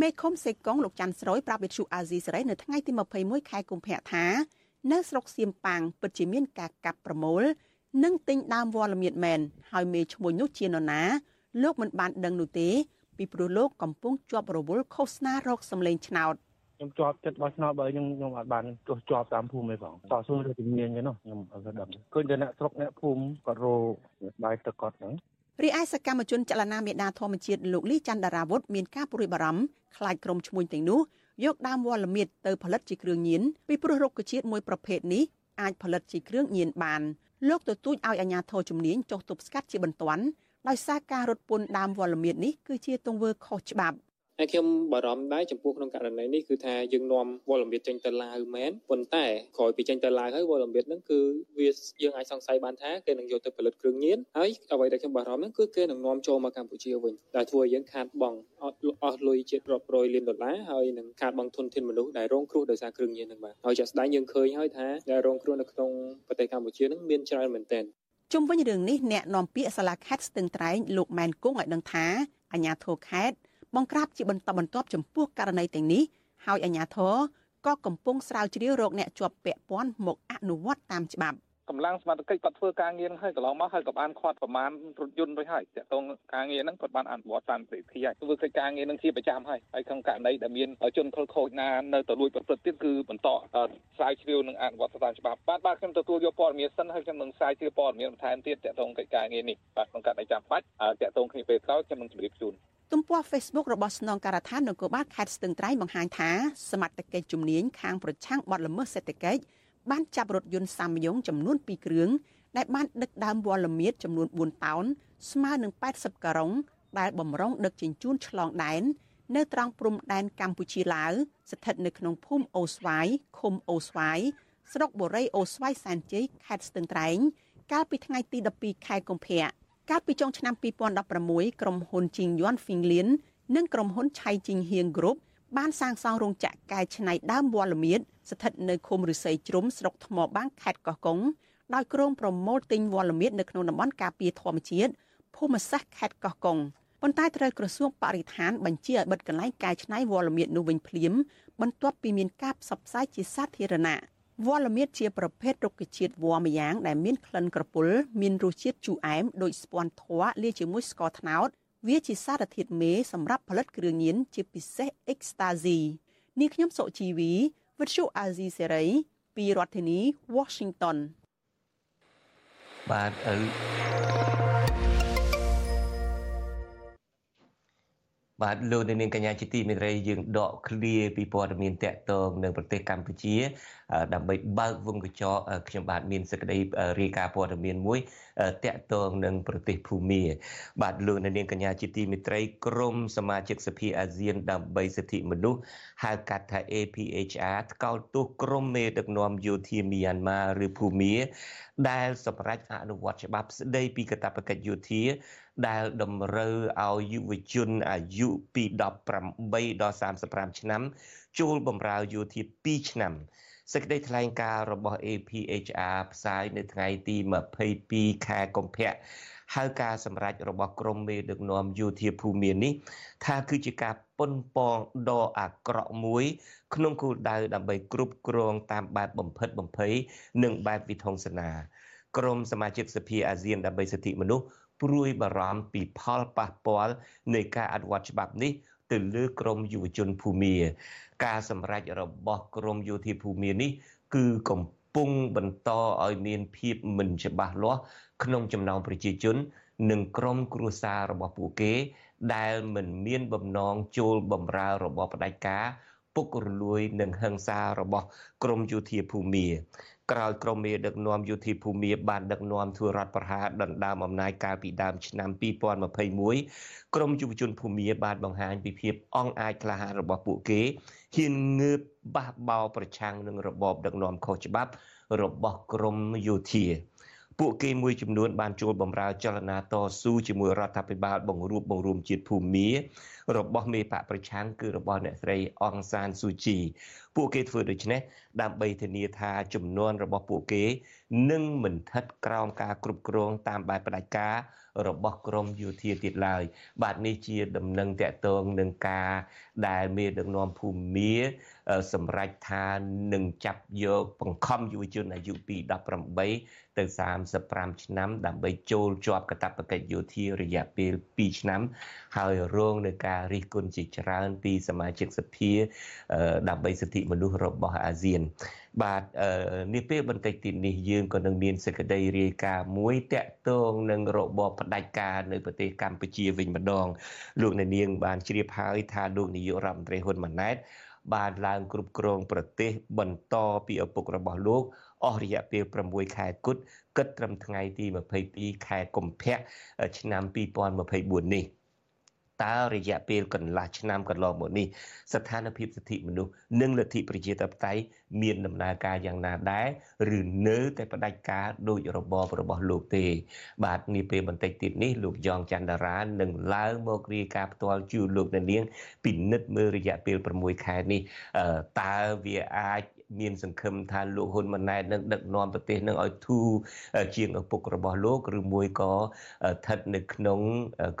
មេឃុំសេកុងលោកច័ន្ទស្រួយប្រាប់វិទ្យុអាស៊ីសេរីនៅថ្ងៃទី21ខែកុម្ភៈថានៅស្រុកសៀមប៉ាងពិតជាមានការកាប់ប្រមូល និងទិញដើមវល្លិមៀតមែនហើយមេឈ្មោះនោះជានរណាលោកមិនបានដឹងនោះទេពីព្រោះលោកកំពុងជាប់រវល់ឃោសនារោគសម្លេងឆ្នោតខ្ញុំជាប់ចិត្តបោះឆ្នោតបើខ្ញុំខ្ញុំអត់បានទោះជាប់តាមភូមិទេបងតស៊ូទៅជំនាញទេនោះខ្ញុំអត់ដឹងឃើញតែអ្នកស្រុកអ្នកភូមិគាត់រោបាយទឹកគាត់ហ្នឹង រីឯសកម្មជនចលនាមេដាធម្មជាតិលោកលីច័ន្ទរាវុធមានការព្រួយបារម្ភខ្លាចក្រុមឈ្មួញទាំងនោះយកដើមវល្លិមៀតទៅផលិតជាគ្រឿងញៀនពីព្រោះរុក្ខជាតិមួយប្រភេទនេះអាចផលិតជាគ្រឿងញៀនបានលោកទទូចឲ្យអាជ្ញាធរជំនាញចុះទប់ស្កាត់ជាបន្ទាន់ដោយសារការរត់ពន្ធដើមវល្លិមៀតនេះគឺជាទង្វើខុសច្បាប់ ហើយខ្ញុំបារម្ភដែរចំពោះក្នុងករណីនេះគឺថាយើងនាំវលម្បៀតចេញទៅឡាវមែនប៉ុន្តែក្រោយពីចេញទៅឡាវហើយវលម្បៀតហ្នឹងគឺវាយើងអាចសង្ស័យបានថាគេនឹងយកទៅផលិតគ្រឿងញៀនហើយអ្វីដែលខ្ញុំបារម្ភហ្នឹងគឺគេនឹងនាំចូលមកកម្ពុជាវិញដែលធ្វើឲ្យយើងខាតបង់អត់អស់លុយជិតរាប់រយលានដុល្លារហើយនឹងខាតបង់ធនធានមនុស្សដែលរងគ្រោះដោយសារគ្រឿងញៀនហ្នឹងបាទហើយជាក់ស្ដែងយើងឃើញហើយថាដែលរងគ្រោះនៅក្នុងប្រទេសកម្ពុជាហ្នឹងមានច្រើនមែនទែនជុំវិញរឿងនេះអ្នកនាំពាក្យសាលាខេត្តស្ទឹងត្រែងលោកម៉ែនគង់ឲ្យដឹងថាអាជ្ញាធរខេត្ត បង្ក្រាបជាបន្តបន្ទាប់ចំពោះករណីទាំងនេះហើយអាជ្ញាធរក៏កំពុងស្រាវជ្រាវរកអ្នកជាប់ពាក់ព័ន្ធមកអនុវត្តតាមច្បាប់កម្លាំងសមត្ថកិច្ចគាត់ធ្វើការងារហើយកន្លងមកហើយក៏បានខាត់ប្រមាណរថយន្តរួចហើយតកតងការងារហ្នឹងគាត់បានអនុវត្តតាមវិធីហើយធ្វើកិច្ចការងារហ្នឹងជាប្រចាំហើយហើយក្នុងករណីដែលមានជនខិលខូចណានៅទៅលួចប្រព្រឹត្តទៀតគឺបន្តស្រាវជ្រាវនិងអនុវត្តតាមច្បាប់បាទបាទខ្ញុំទទួលយកព័ត៌មានសិនហើយខ្ញុំនឹងស្រាវជ្រាវព័ត៌មានបន្ថែមទៀតតកតងកិច្ចការងារនេះបាទក្នុងករណីចាំបាច់តកតងគ្នាពេលក្រោយខ្ញុំនឹងជម្រាបជូន ទំព័រ Facebook របស់ស្នងការដ្ឋាននគរបាលខេត្តស្ទឹងត្រែងបង្ហាញថាសមត្ថកិច្ចជំនាញខាងប្រឆាំងបទល្មើសសេដ្ឋកិច្ចបានចាប់រថយន្តសាមយងចំនួន2គ្រឿងដែលបានដឹកដើមវល្លិមៀតចំនួន4តោនស្មើនឹង80ការ៉ុងដែលបំរុងដឹកជញ្ជូនឆ្លងដែននៅត្រង់ព្រំដែនកម្ពុជាឡាវស្ថិតនៅក្នុងភូមិអូស្វាយឃុំអូស្វាយស្រុកបូរីអូស្វាយសែនជ័យខេត្តស្ទឹងត្រែងកាលពីថ្ងៃទី12ខែកុម្ភៈ កាលពីចុងឆ្នាំ2016ក្រុមហ៊ុនជីងយွန်ហ្វីងលៀននិងក្រុមហ៊ុនឆៃជីងហៀងគ្រុបបានសាងសង់រោងចក្រកែច្នៃដើមវល្លិមៀតស្ថិតនៅឃុំរិស័យជ្រុំស្រុកថ្មបាំងខេត្តកោះកុងដោយក្រុងប្រមូលទិញវល្លិមៀតនៅក្នុងតំបន់ការពារធម្មជាតិភូមិសាស្ត្រខេត្តកោះកុងប៉ុន្តែត្រូវក្រសួងបរិស្ថានបញ្ជាឲ្យបិទកន្លែងកែច្នៃវល្លិមៀតនោះវិញភ្លាមបន្ទាប់ពីមានការផ្សព្វផ្សាយជាសាធារណៈ វល្លិមៀតជាប្រភេទរុក្ខជាតិវល្លិម្យ៉ាងដែលមានក្លិនក្រពុលមានរសជាតិជូរអែមដូចស្ពាន់ធ័រលាយជាមួយស្ករត្នោតវាជាសារធាតុមេសម្រាប់ផលិតគ្រឿងញៀនជាពិសេសអ៊ិកស្តាស៊ីនាងខ្ញុំសុជីវីវិទ្យុអាស៊ីសេរីពីរដ្ឋធានី Washington បាទ បាទលោកនាងកញ្ញាជាទីមេត្រីយើងដកឃ្លាពីព័ត៌មានតកតងនៅប្រទេសកម្ពុជា ដើម្បីបើកវងកញ្ចក់ខ្ញុំបាទមានសេចក្តីរាយការណ៍ព័ត៌មានមួយតកតងនឹងប្រទេសភូមា បាទលោកនាងកញ្ញាជាទីមេត្រីក្រមសមាជិកសភាអាស៊ានដើម្បីសិទ្ធិមនុស្សហៅកាត់ថា APHR ថ្កោលទោសក្រមមេដឹកនាំយោធាមីយ៉ាន់ម៉ាឬភូមាដែលសម្រេចអនុវត្តច្បាប់ស្តីពីកាតព្វកិច្ចយោធា ដែលតម្រូវឲ្យយុវជនអាយុពី18ដល់35ឆ្នាំ ចូលបម្រើយោធា2ឆ្នាំសេចក្តីថ្លែងការណ៍របស់ APHR ផ្សាយនៅថ្ងៃទី22ខែកុម្ភៈ ហៅការសម្រេចរបស់ក្រមមេដឹកនាំយោធាភូមិនេះថាគឺជាការប៉ុនប៉ងដ៏អាក្រក់មួយ ក្នុងគោលដៅដើម្បីគ្រប់គ្រងតាមបែបបំផិតបំភ័យនិងបែបវិធង្សនាក្រមសមាជិកសភាអាស៊ានដើម្បីសិទ្ធិមនុស្សព្រួយបារម្ភពីផលប៉ះពាល់នៃការអនុវត្តច្បាប់នេះទៅលើក្រមយុវជនភូមា ការសម្រេចរបស់ក្រមយោធាភូមានេះគឺកំពុ ងបន្តឲ្យមានភាពមិនច្បាស់លាស់ក្នុងចំណោមប្រជាជន និងក្រមគ្រួសាររបស់ពួកគេ ដែលមិនមានបំណងចូលបម្រើរបបផ្ដាច់ការ ពុករលួយនិងហិង្សារបស់ក្រមយោធាភូមាក្រោយក្រមមេដឹកនាំយោធាភូមិបានដឹកនាំធ្វើរដ្ឋប្រហារដណ្ដើមអំណាចកាលពីដើមឆ្នាំ2021ក្រមយុវជនភូមិបានបង្ហាញពីភាពអង់អាចក្លាហានរបស់ពួកគេហ៊ានងើបបះបោប្រឆាំងនឹងរបបដឹកនាំខុសច្បាប់របស់ក្រមយោធា ពួកគេមួយចំនួនបានចូលបម្រើចលនាតស៊ូជាមួយរដ្ឋាភិបាលបង្រួបបង្រួមជាតិភូមិរបស់មេបកប្រឆាំងគឺរបស់អ្នកស្រីអងសានស៊ូជីពួកគេធ្វើដូច្នេះដើម្បីធានាថាចំនួនរបស់ពួកគេនឹងមិនស្ថិតក្រោមការគ្រប់គ្រងតាមបែបផ្ដាច់ការ របស់ក្រមយោធាទៀតឡើយបាទនេះជាដំណឹងតកតងនឹងការដែលមេដឹកនាំភូមាសម្រេចថានឹងចាប់យកបង្ខំយុវជនអាយុពី18ទៅ35ឆ្នាំ ដើម្បីចូលជាប់កាតព្វកិច្ចយោធារយៈពេល2ឆ្នាំ ហើយរងនឹងការរិះគន់ជាច្រើន ពីសមាជិកសភាដើម្បីសិទ្ធិមនុស្សរបស់អាស៊ានបាទនេះពេលបន្តិចទៀតនេះយើងក៏នឹងមានសេចក្តីរាយការណ៍មួយតាក់ទងនឹងរបបផ្ដាច់ការនៅប្រទេសកម្ពុជាវិញម្ដងលោកអ្នកនាងបានជ្រាបហើយថាលោកនាយករដ្ឋមន្ត្រីហ៊ុនម៉ាណែតបានឡើងគ្រប់គ្រងប្រទេសបន្តពីឪពុករបស់លោកអស់រយៈពេល6ខែគត់គិតត្រឹមថ្ងៃទី22ខែកុម្ភៈឆ្នាំ2024នេះ តើរយៈពេលកន្លះឆ្នាំកន្លងមកនេះស្ថានភាពសិទ្ធិមនុស្សនិងលទ្ធិប្រជាធិបតេយ្យមានដំណើរការយ៉ាងណាដែរឬនៅតែផ្ដាច់ការដោយរបបរបស់លោកទេ បាទនេះពេលបន្តិចទៀតនេះលោកយ៉ងច័ន្ទរានឹងឡើងមករាយការណ៍ផ្ទាល់ជូនលោកអ្នកនាងពិនិត្យមើលរយៈពេល6ខែនេះតើវាអាច មានសង្ឃឹមថាលោកហ៊ុនម៉ាណែតនឹងដឹកនាំប្រទេសនឹងឲ្យធូរជាងឪពុករបស់លោកឬមួយក៏ស្ថិតនៅក្នុង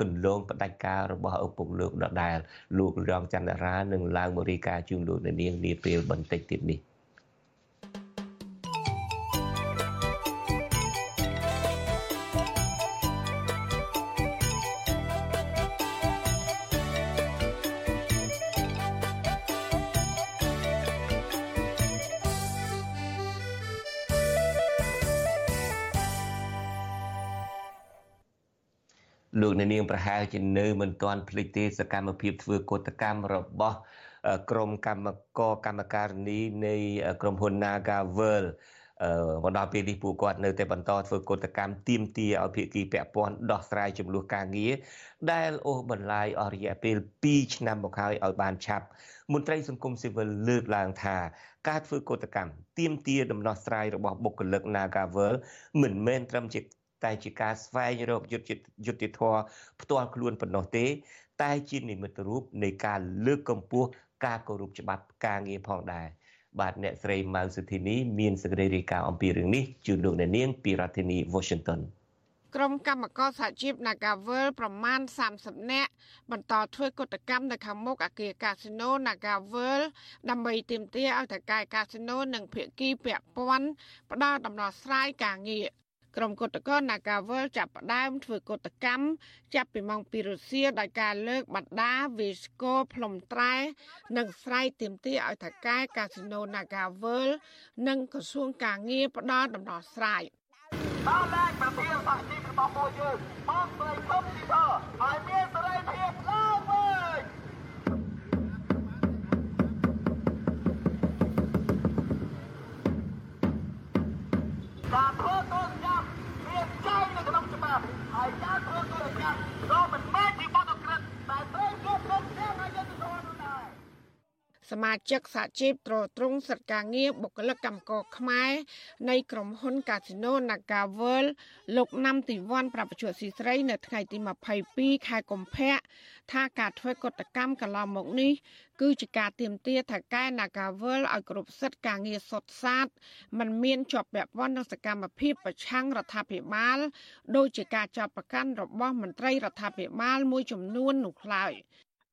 គន្លងផ្ដាច់ការរបស់ឪពុកលោកដដែលលោករងចន្ទរានឹងឡើងបរិការជូនលោកនាងនាពេលបន្តិចទៀតនេះ លោកអ្នកនាងប្រហែលជានៅមិនទាន់ភ្លេចទេសកម្មភាពធ្វើកោតកម្មរបស់ក្រុមកម្មករកម្មការនីនៃក្រុមហ៊ុន Nagavel មកដល់ពេលនេះពួកគាត់នៅតែបន្តធ្វើកោតកម្មទាមទារឲ្យភាគីពាក់ព័ន្ធដោះស្រាយចំនួនការងារដែលអូសបន្លាយអស់រយៈពេល2ឆ្នាំមកហើយឲ្យបានឆាប់មន្ត្រីសង្គមស៊ីវិលលើកឡើងថាការធ្វើកោតកម្មទាមទារដំណោះស្រាយរបស់បុគ្គលិក Nagavel មិនមែនត្រឹមជា តែជាការស្វែងរកយុត្តិយុត្តិធម៌ផ្ទាល់ខ្លួនប៉ុណ្ណោះទេ តែជានិមិត្តរូបនៃការលើកកម្ពស់ការគោរពច្បាប់ការងារផងដែរបាទអ្នកស្រីម៉ៅសុធីនីមានសេចក្តីរាយការណ៍អំពីរឿងនេះជូនលោកអ្នកនាងពីរដ្ឋធានី Washington ក្រុមកម្មការសហជីព Nagavel ប្រមាណ30នាក់បន្តធ្វើកតកម្មនៅខាងមុខអគារកាស៊ីណូ Nagavel ដើម្បីទាមទារឲ្យតកែកាស៊ីណូនិងភាគីពាក់ព័ន្ធផ្ដល់ដំណោះស្រាយការងារ ក្រុមកុតកោ Nagavel ចាប់ផ្ដើមធ្វើកុតកម្មចាប់ពីម៉ោង2រសៀលដោយការលើកបដាវាស្គរផ្លុំត្រែ និងស្រែកទាមទារឲ្យថកែកាស៊ីណូ Nagavel និងក្រសួងការងារផ្ដល់ដំណោះស្រាយដល់ឡើងប្រធានសហជីពរបស់ពួកយើងមកស្រីសុំទីធើឲ្យមានសេរីភាព សមាជិកសហជីពត្រួតត្រងសិទ្ធិការងារបុគ្គលិកកម្មករខ្មែរនៃក្រុមហ៊ុន Casino Nagavel លោកណាំទីវ័នប្រពន្ធស៊ីស្រីនៅថ្ងៃទី22ខែកុម្ភៈថាការធ្វើកតកម្មកន្លងមកនេះគឺជាការទៀមទាថាកែ Nagavel ឲ្យគ្រប់សិទ្ធិការងារសុទ្ធសាធมันមានជាប់ពាក់ព័ន្ធនឹងសកម្មភាពប្រឆាំងរដ្ឋាភិបាលដោយជាការចាប់ប្រកាន់របស់មន្ត្រីរដ្ឋាភិបាលមួយចំនួននោះឡើយ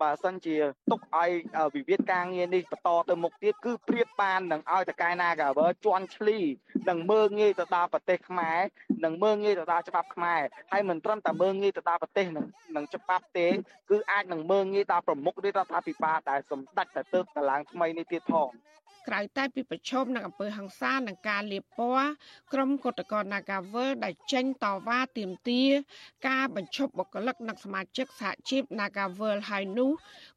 បើសិនជាទុកឲ្យវិវាទការងារនេះបន្តទៅមុខទៀតគឺព្រៀបបាននឹងឲ្យតកែ Nagavel ជន់ឈ្លីនឹងមើងងាយទៅដល់ប្រទេសខ្មែរនឹងមើងងាយទៅដល់ច្បាប់ខ្មែរហើយមិនត្រឹមតែមើងងាយទៅដល់ប្រទេសនឹងនឹងច្បាប់ទេគឺអាចនឹងមើងងាយដល់ប្រមុខរដ្ឋាភិបាលដែលសម្ដេចតែទើបតឡើងថ្មីនេះទៀតផងក្រៅតែពីប្រឈមនឹងអំពើហិង្សានិងការលាបពណ៌ក្រុមកុតកោ Nagavel ដែលចេញតវ៉ាទាមទារការបញ្ឈប់បុគ្គលិកនិងសមាជិកសហជីព Nagavel ហើយនោះ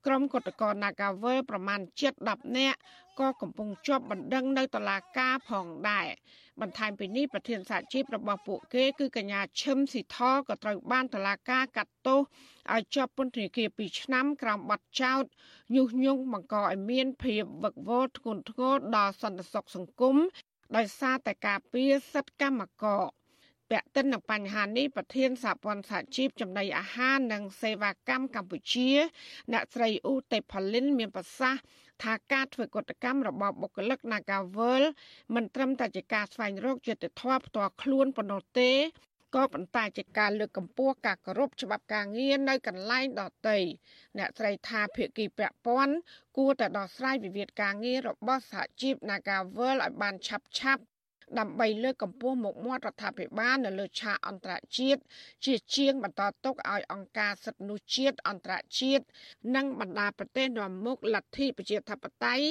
ក្រុមកុតកោ Nagavel ប្រមាណ7-10នាក់ក៏កំពុងជាប់បណ្ដឹងនៅតុលាការផងដែរបន្ថែមពីនេះប្រធានសហជីពរបស់ពួកគេគឺកញ្ញាឈឹមស៊ីថក៏ត្រូវបានតុលាការកាត់ទោសឲ្យជាប់ពន្ធនាគារ2ឆ្នាំក្រោមបទចោទញុះញង់បង្កឲ្យមានភាពវឹកវរធ្ងន់ធ្ងរដល់សន្តិសុខសង្គមដោយសារតែការពៀសិទ្ធកម្មករ ពាក់ទិននឹងបញ្ហានេះប្រធានសហព័ន្ធសហជីពចំណីអាហារនិងសេវាកម្មកម្ពុជា អ្នកស្រីអ៊ូតេផលីនមានប្រសាសន៍ថាការធ្វើកតកម្មរបស់បុគ្គលិក Nagavel មិនត្រឹមតែជាការស្វែងរកយុត្តិធម៌ផ្ទាល់ខ្លួនប៉ុណ្ណោះទេក៏ប៉ុន្តែជាការលើកកម្ពស់ការគោរពច្បាប់ការងារនៅកន្លែងដទៃអ្នកស្រីថាភាគីពាក់ព័ន្ធគួរតែដោះស្រាយវិវាទការងាររបស់សហជីព Nagavel ឲ្យបានឆាប់ឆាប់ ដើម្បីលើកកម្ពស់មុខមាត់រដ្ឋាភិបាលនៅលើឆាកអន្តរជាតិជាជាងបន្តទុកឲ្យអង្គការសិទ្ធិមនុស្សជាតិអន្តរជាតិនិងបណ្ដាប្រទេសនាំមុខលទ្ធិប្រជាធិបតេយ្យ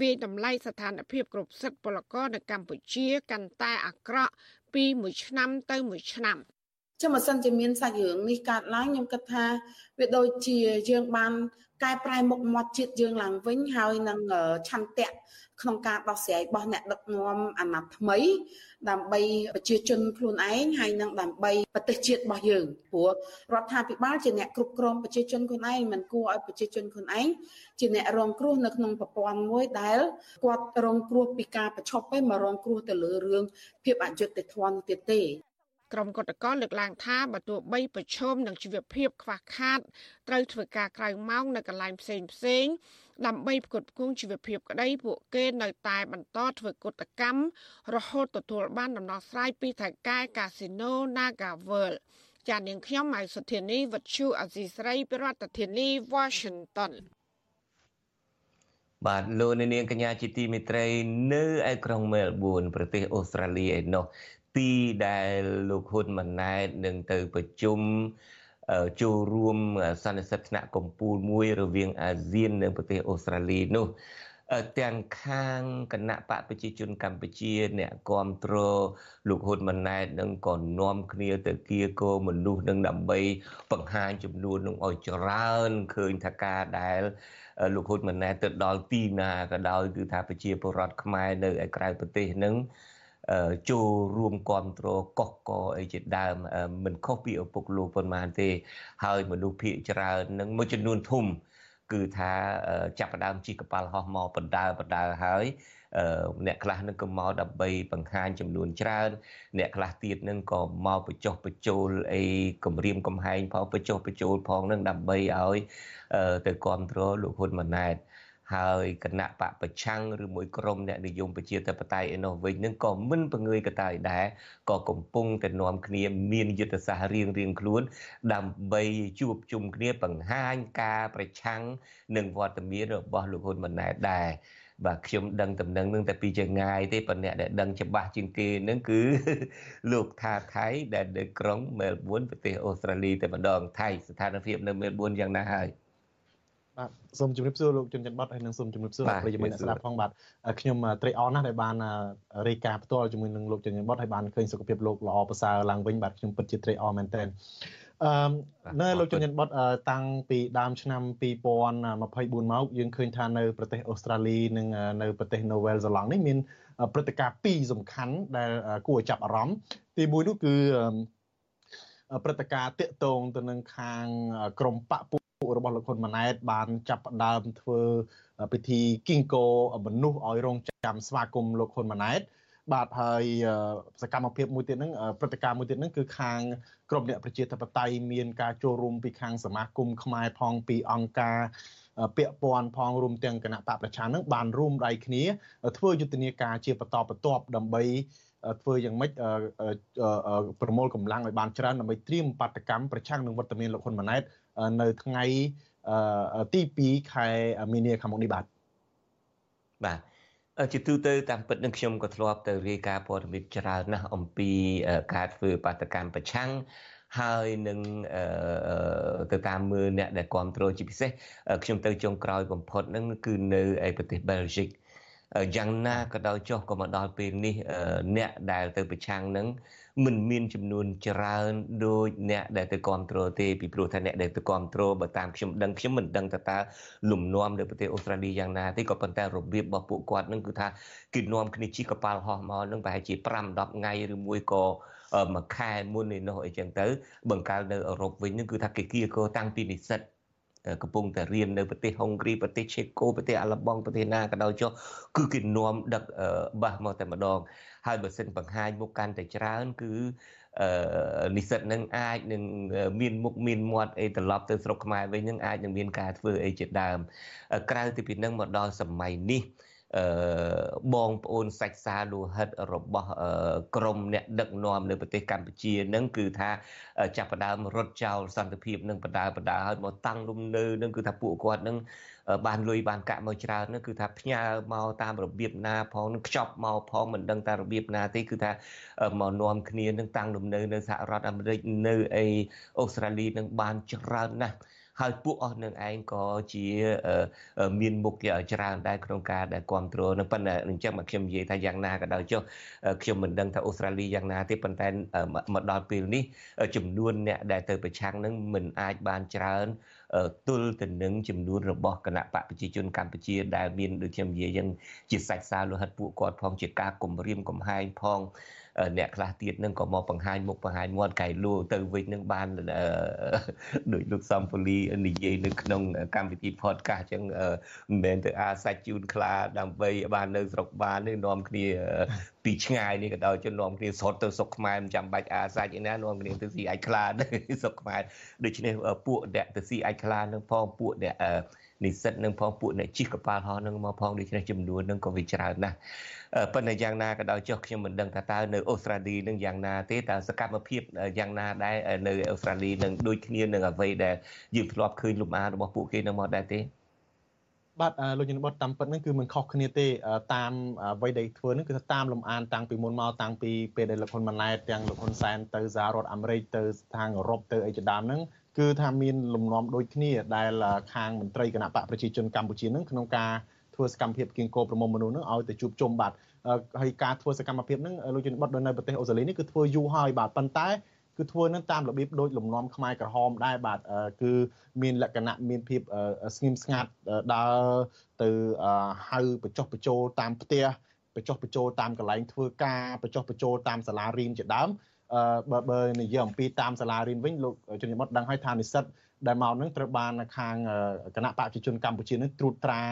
វាយតម្លៃស្ថានភាពគ្រប់សិទ្ធិពលករនៅកម្ពុជាកាន់តែអាក្រក់ពីមួយឆ្នាំទៅមួយឆ្នាំចាំបើសិនជាមានសាច់រឿងនេះកើតឡើងខ្ញុំគិតថាវាដូចជាយើងបាន កែប្រែមុខមាត់ជាតិយើងឡើងវិញហើយនឹងឆន្ទៈក្នុងការដោះស្រាយរបស់អ្នកដឹកនាំអាណត្តិថ្មី ដើម្បីប្រជាជនខ្លួនឯងហើយនឹងដើម្បីប្រទេសជាតិរបស់យើងព្រោះរដ្ឋាភិបាលជាអ្នកគ្រប់គ្រងប្រជាជនខ្លួនឯងមិនគួរឲ្យប្រជាជនខ្លួនឯងជាអ្នករងគ្រោះនៅក្នុងប្រព័ន្ធមួយដែលគាត់រងគ្រោះពីការប្រឈប់ឯងមករងគ្រោះទៅលើរឿងភាពអយុត្តិធម៌ទៀតទេ ក្រុមកតកលលើកឡើងថាបើទោះបីប្រឈមនឹងជីវភាពខ្វះខាតត្រូវធ្វើការក្រៅម៉ោងនៅកន្លែងផ្សេងផ្សេងដើម្បីផ្គត់ផ្គង់ជីវភាពក្តីពួកគេនៅតែបន្តធ្វើកតកម្មរហូតទទួលបានដំណោះស្រាយពីថៃកែកាស៊ីណូ Naga World ចាននាងខ្ញុំម៉ៃសុធានីវັດឈូអសីស្រីប្រធានាធិបតី Washington បាទលោកនាងកញ្ញាជាទីមេត្រីនៅឯក្រុងមែលប៊នប្រទេសអូស្ត្រាលីឯណោះ ទីដែលលោកហ៊ុនម៉ាណែតនឹងទៅប្រជុំចូលរួមសន្និសីទថ្នាក់កម្ពុជាមួយរវាងអាស៊ាននិងប្រទេសអូស្ត្រាលីនោះទាំងខាងគណៈបកប្រជាជនកម្ពុជាអ្នកគ្រប់គ្រងលោកហ៊ុនម៉ាណែតនឹងក៏នាំគ្នាទៅគៀកោមនុស្សនឹងដើម្បីបង្ហាញចំនួននឹងឲ្យច្រើនឃើញថាការដែលលោកហ៊ុនម៉ាណែតទៅដល់ទីណាក៏ដោយគឺថាប្រជាពលរដ្ឋខ្មែរនៅឯក្រៅប្រទេសនឹង ចូលរួមគ្រប់គ្រងកុះកអីជាដើមមិនខុសពីឪពុកលោកប៉ុន្មានទេ ហើយមនុស្សភាគច្រើននឹងមួយចំនួនធំគឺថាចាប់ផ្ដើមជិះកប៉ាល់ហោះមកបណ្ដើបណ្ដើហើយអ្នកខ្លះនឹងក៏មកដើម្បីបង្ហាញចំនួនច្រើន អ្នកខ្លះទៀតនឹងក៏មកបញ្ចុះបញ្ចូលអីគម្រាមកំហែងផងបញ្ចុះបញ្ចូលផងនឹងដើម្បីឲ្យទៅគ្រប់គ្រងលោកហ៊ុនម៉ាណែត ហើយគណៈបកប្រឆាំងឬមួយក្រុមអ្នកនិយមប្រជាធិបតេយ្យឯនោះវិញនឹងក៏មិនបង្ងើយកតាយដែរក៏កំពុងតែនាំគ្នាមានយុទ្ធសាស្ត្ររៀងរៀងខ្លួន ដើម្បីជួបជុំគ្នាបង្ហាញការប្រឆាំងនឹងវត្តមានរបស់លោកហ៊ុនម៉ាណែតដែរបាទខ្ញុំដឹងតំណែងនឹងតែពីចងាយទេប៉ុន្តែអ្នកដែលដឹងច្បាស់ជាងគេនឹងគឺលោកថាថៃដែលនៅក្រុងមែលប៊នប្រទេសអូស្ត្រាលីតែម្ដងថៃស្ថានភាពនៅមែលប៊នយ៉ាងណាហើយ បាទសូមជម្រាបសួរលោកជនច័ន្ទបតហើយនិងសូមជម្រាបសួរប្រិយមិត្តអ្នកស្ដាប់ផងបាទខ្ញុំត្រេកអរណាស់ដែលបានរាយការណ៍ផ្ទាល់ជាមួយនឹងលោកជនច័ន្ទបតហើយបានឃើញសុខភាពលោកល្អប្រសើរឡើងវិញបាទខ្ញុំពិតជាត្រេកអរមែនទែនអឺនៅលោកជនច័ន្ទបតតាំងពីដើមឆ្នាំ2024មកយើងឃើញថានៅប្រទេសអូស្ត្រាលីនិងនៅប្រទេសនូវែលសេឡង់នេះមានព្រឹត្តិការណ៍ពីរសំខាន់ដែលគួរឲ្យចាប់អារម្មណ៍ទីមួយនោះគឺព្រឹត្តិការណ៍តាកតងទៅនឹងខាងក្រមបពពួក របស់លោកហ៊ុនម៉ាណែតបានចាប់ផ្ដើមធ្វើពិធីគីងកោមនុស្សឲ្យរងចាំស្វាគមន៍លោកហ៊ុនម៉ាណែតបាទហើយសកម្មភាពមួយទៀតហ្នឹងព្រឹត្តិការណ៍មួយទៀតហ្នឹងគឺខាងក្រមអ្នកប្រជាធិបតេយ្យមានការចូលរួមពីខាងសមាគមខ្មែរផងពីអង្គការពាក់ព័ន្ធផងរួមទាំងគណៈបកប្រជានឹងបានរួមដៃគ្នាធ្វើយុទ្ធនាការជាបន្តបន្ទាប់ដើម្បីធ្វើយ៉ាងម៉េចប្រមូលកម្លាំងឲ្យបានច្រើនដើម្បីត្រៀមបាតកម្មប្រឆាំងនឹងវត្តមានលោកហ៊ុនម៉ាណែត នៅថ្ងៃទី2ខែមីនាខាងមុខនេះបាទបាទជាទូទៅតាមពិតនឹងខ្ញុំក៏ធ្លាប់ទៅរាយការណ៍ព័ត៌មានច្រើនណាស់អំពីការធ្វើបាតកម្មប្រឆាំងហើយនឹងទៅតាមមើលអ្នកដែលគ្រប់គ្រងជាពិសេសខ្ញុំទៅចុងក្រោយបំផុតហ្នឹងគឺនៅឯប្រទេសបែលហ្សិក យ៉ាងណាក៏ដោយចុះក៏មកដល់ពេលនេះអ្នកដែលទៅប្រឆាំងនឹងមិនមានចំនួនច្រើនដូចអ្នកដែលទៅគ្រប់គ្រងទេពីព្រោះថាអ្នកដែលទៅគ្រប់គ្រងបើតាមខ្ញុំដឹងខ្ញុំមិនដឹងថាតើលំនាំនៅប្រទេសអូស្ត្រាលីយ៉ាងណាទេក៏ប៉ុន្តែរបៀបរបស់ពួកគាត់នឹងគឺថាគេនាំគ្នាជិះកប៉ាល់ហោះមកនឹងប្រហែលជា5 10ថ្ងៃឬមួយក៏មួយខែមុននេះនោះអីចឹងទៅ បង្កើតនៅអឺរ៉ុបវិញនឹងគឺថាគេគៀកោតាំងពីនិស្សិត កំពុងតែរៀននៅប្រទេសហុងគ្រីប្រទេសឆេកូប្រទេសអាល្លឺបងប្រទេសណាក៏ដោយចុះគឺគេនាំដឹកបាសមកតែម្ដង ហើយបើសិនបង្ហាញមុខកាន់តែច្រើន គឺនិស្សិតនឹងអាចនឹងមានមុខមានមាត់អីត្រឡប់ទៅស្រុកខ្មែរវិញនឹងអាចនឹងមានការធ្វើអីជាដើមក្រៅពីពីនឹងមកដល់សម័យនេះអឺ បងប្អូនសាច់សាលោហិតរបស់ក្រមអ្នកដឹកនាំនៅប្រទេសកម្ពុជានឹងគឺថាចាប់ផ្ដើមរត់ចោលសន្តិភាពនឹងបដាបដាឲ្យមកតាំងលំនៅនឹងគឺថាពួកគាត់នឹងបានលុយបានកាក់មកច្រើននោះគឺថាផ្ញើមកតាមរបៀបណាផងនឹងខ្ចប់មកផងមិនដឹងតារបៀបណាទេគឺថាមកនាំគ្នានឹងតាំងលំនៅនៅសហរដ្ឋអាមេរិកនៅអីអូស្ត្រាលីនឹងបានច្រើនណាស់ ហើយពួកអស់នឹងឯងក៏ជាមានមុខច្រើនដែរក្នុងការដែលគ្រប់គ្រងនឹងប៉ុន្តែអញ្ចឹងមកខ្ញុំនិយាយថាយ៉ាងណាក៏ដោយចុះខ្ញុំមិនដឹងថាអូស្ត្រាលីយ៉ាងណាទេប៉ុន្តែមកដល់ពេលនេះចំនួនអ្នកដែលទៅប្រឆាំងនឹងមិនអាចបានច្រើនទល់ទៅនឹងចំនួនរបស់គណៈបកប្រជាជនកម្ពុជាដែលមានដូចខ្ញុំនិយាយយ៉ាងជាសាច់សាលោហិតពួកគាត់ផងជាការគំរាមកំហែងផង អ្នកខ្លះទៀតនឹងក៏មកបង្ហាញមុខបង្ហាញមាត់កែលូទៅវិញនឹងបានដោយលោកសំពូលីនិយាយនៅក្នុងកម្មវិធី podcast ចឹងមិនមែនទៅអាសាច់ជូនខ្លាដើម្បីបាននៅស្រុកបាននេះនាំគ្នាពីឆ្ងាយនេះក៏ដោយជននាំគ្នាស្រត់ទៅស្រុកខ្មែរមិនចាំបាច់អាសាច់ឯណានាំគ្នាទៅស៊ីអាចខ្លានៅស្រុកខ្មែរដូច្នេះពួកអ្នកទៅស៊ីអាចខ្លានឹងផងពួកអ្នក និស្សិតនឹងផងពួកអ្នកជិះកប៉ាល់ហោះនឹងមកផងដូច្នេះចំនួននឹងក៏វាច្រើនណាស់ប៉ុន្តែយ៉ាងណាក៏ដោយចុះខ្ញុំមិនដឹងថាតើនៅអូស្ត្រាលីនឹងយ៉ាងណាទេតើសកម្មភាពយ៉ាងណាដែរនៅអូស្ត្រាលីនឹងដូចគ្នានឹងអ្វីដែលយើងធ្លាប់ឃើញលំអានរបស់ពួកគេនៅមកដែរទេបាទលោកជនបតតាមពិតហ្នឹងគឺមិនខុសគ្នាទេតាមអ្វីដែលធ្វើហ្នឹងគឺថាតាមលំអានតាំងពីមុនមកតាំងពីពេលដែលលោកហ៊ុនម៉ាណែតទាំងលោកហ៊ុនសែនទៅសហរដ្ឋអាមេរិកទៅស្ថានអឺរ៉ុបទៅអីជាដើមហ្នឹង គឺថាមានលំនាំដូចគ្នាដែលខាងមន្ត្រីគណៈបកប្រជាជនកម្ពុជាហ្នឹងក្នុងការធ្វើសកម្មភាពគៀងគោប្រមុំមនុស្សហ្នឹងឲ្យទៅជួបជុំបាទហើយការធ្វើសកម្មភាពហ្នឹងលោកជនបតនៅប្រទេសអូស្ត្រាលីនេះគឺធ្វើយូរហើយបាទប៉ុន្តែគឺធ្វើនឹងតាមរបៀបដូចលំនាំខ្មែរក្រហមដែរបាទគឺមានលក្ខណៈមានភាពស្ងៀមស្ងាត់ដើរទៅហៅបញ្ចុះបញ្ចូលតាមផ្ទះបញ្ចុះបញ្ចូលតាមកន្លែងធ្វើការបញ្ចុះបញ្ចូលតាមសាលារៀនជាដើម បើបើនិយាយអំពីតាមសាលារៀនវិញលោកជនមុតដឹងហើយថានិស្សិតដែលមកនឹងត្រូវបានខាងគណៈបព្វជិជនកម្ពុជានឹងត្រួតត្រា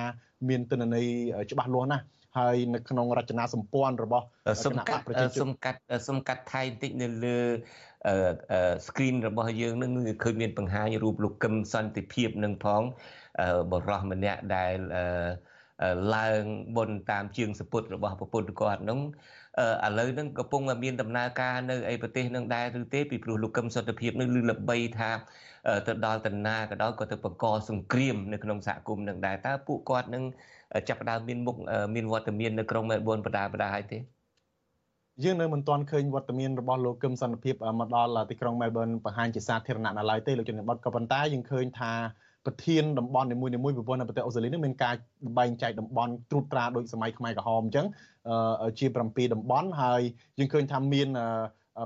មានទិន្នន័យច្បាស់លាស់ណាស់ហើយនៅក្នុងរចនាសម្ព័ន្ធរបស់គណៈបព្វប្រជាជនសំកាត់សំកាត់ថៃបន្តិចនៅលើ screen របស់យើងនឹងឃើញមានបង្ហាញរូបលោកកឹមសន្តិភាពនឹងផងបរោះម្នាក់ដែល ឡើងបុណ្យតាមជើងសពុតរបស់ប្រពន្ធគាត់នោះឥឡូវហ្នឹងកំពុងមានដំណើរការនៅឯប្រទេសនឹងដែរឬទេពីព្រោះលោកកឹមសុទ្ធភាពនឹងលឺល្បីថាទៅដល់តាណាក៏ដោយក៏ទៅបង្កសង្គ្រាមនៅក្នុងសហគមន៍នឹងដែរតើពួកគាត់នឹងចាប់ផ្ដើមមានមុខមានវត្តមាននៅក្រុងមែលប៊នបដាបដាហើយទេយើងនៅមិនទាន់ឃើញវត្តមានរបស់លោកកឹមសន្តិភាពមកដល់ទីក្រុងមែលប៊នបង្ហាញជាសាធារណៈនៅឡើយទេលោកជនបតក៏ប៉ុន្តែយើងឃើញថា ប្រធានតំបន់នីមួយៗប្រព័ន្ធនៅប្រទេសអូស្ត្រាលីនេះមានការបែងចែកតំបន់ត្រួតត្រាដោយសម័យខ្មែរក្រហមអញ្ចឹងជា7តំបន់ហើយយើងឃើញថាមាន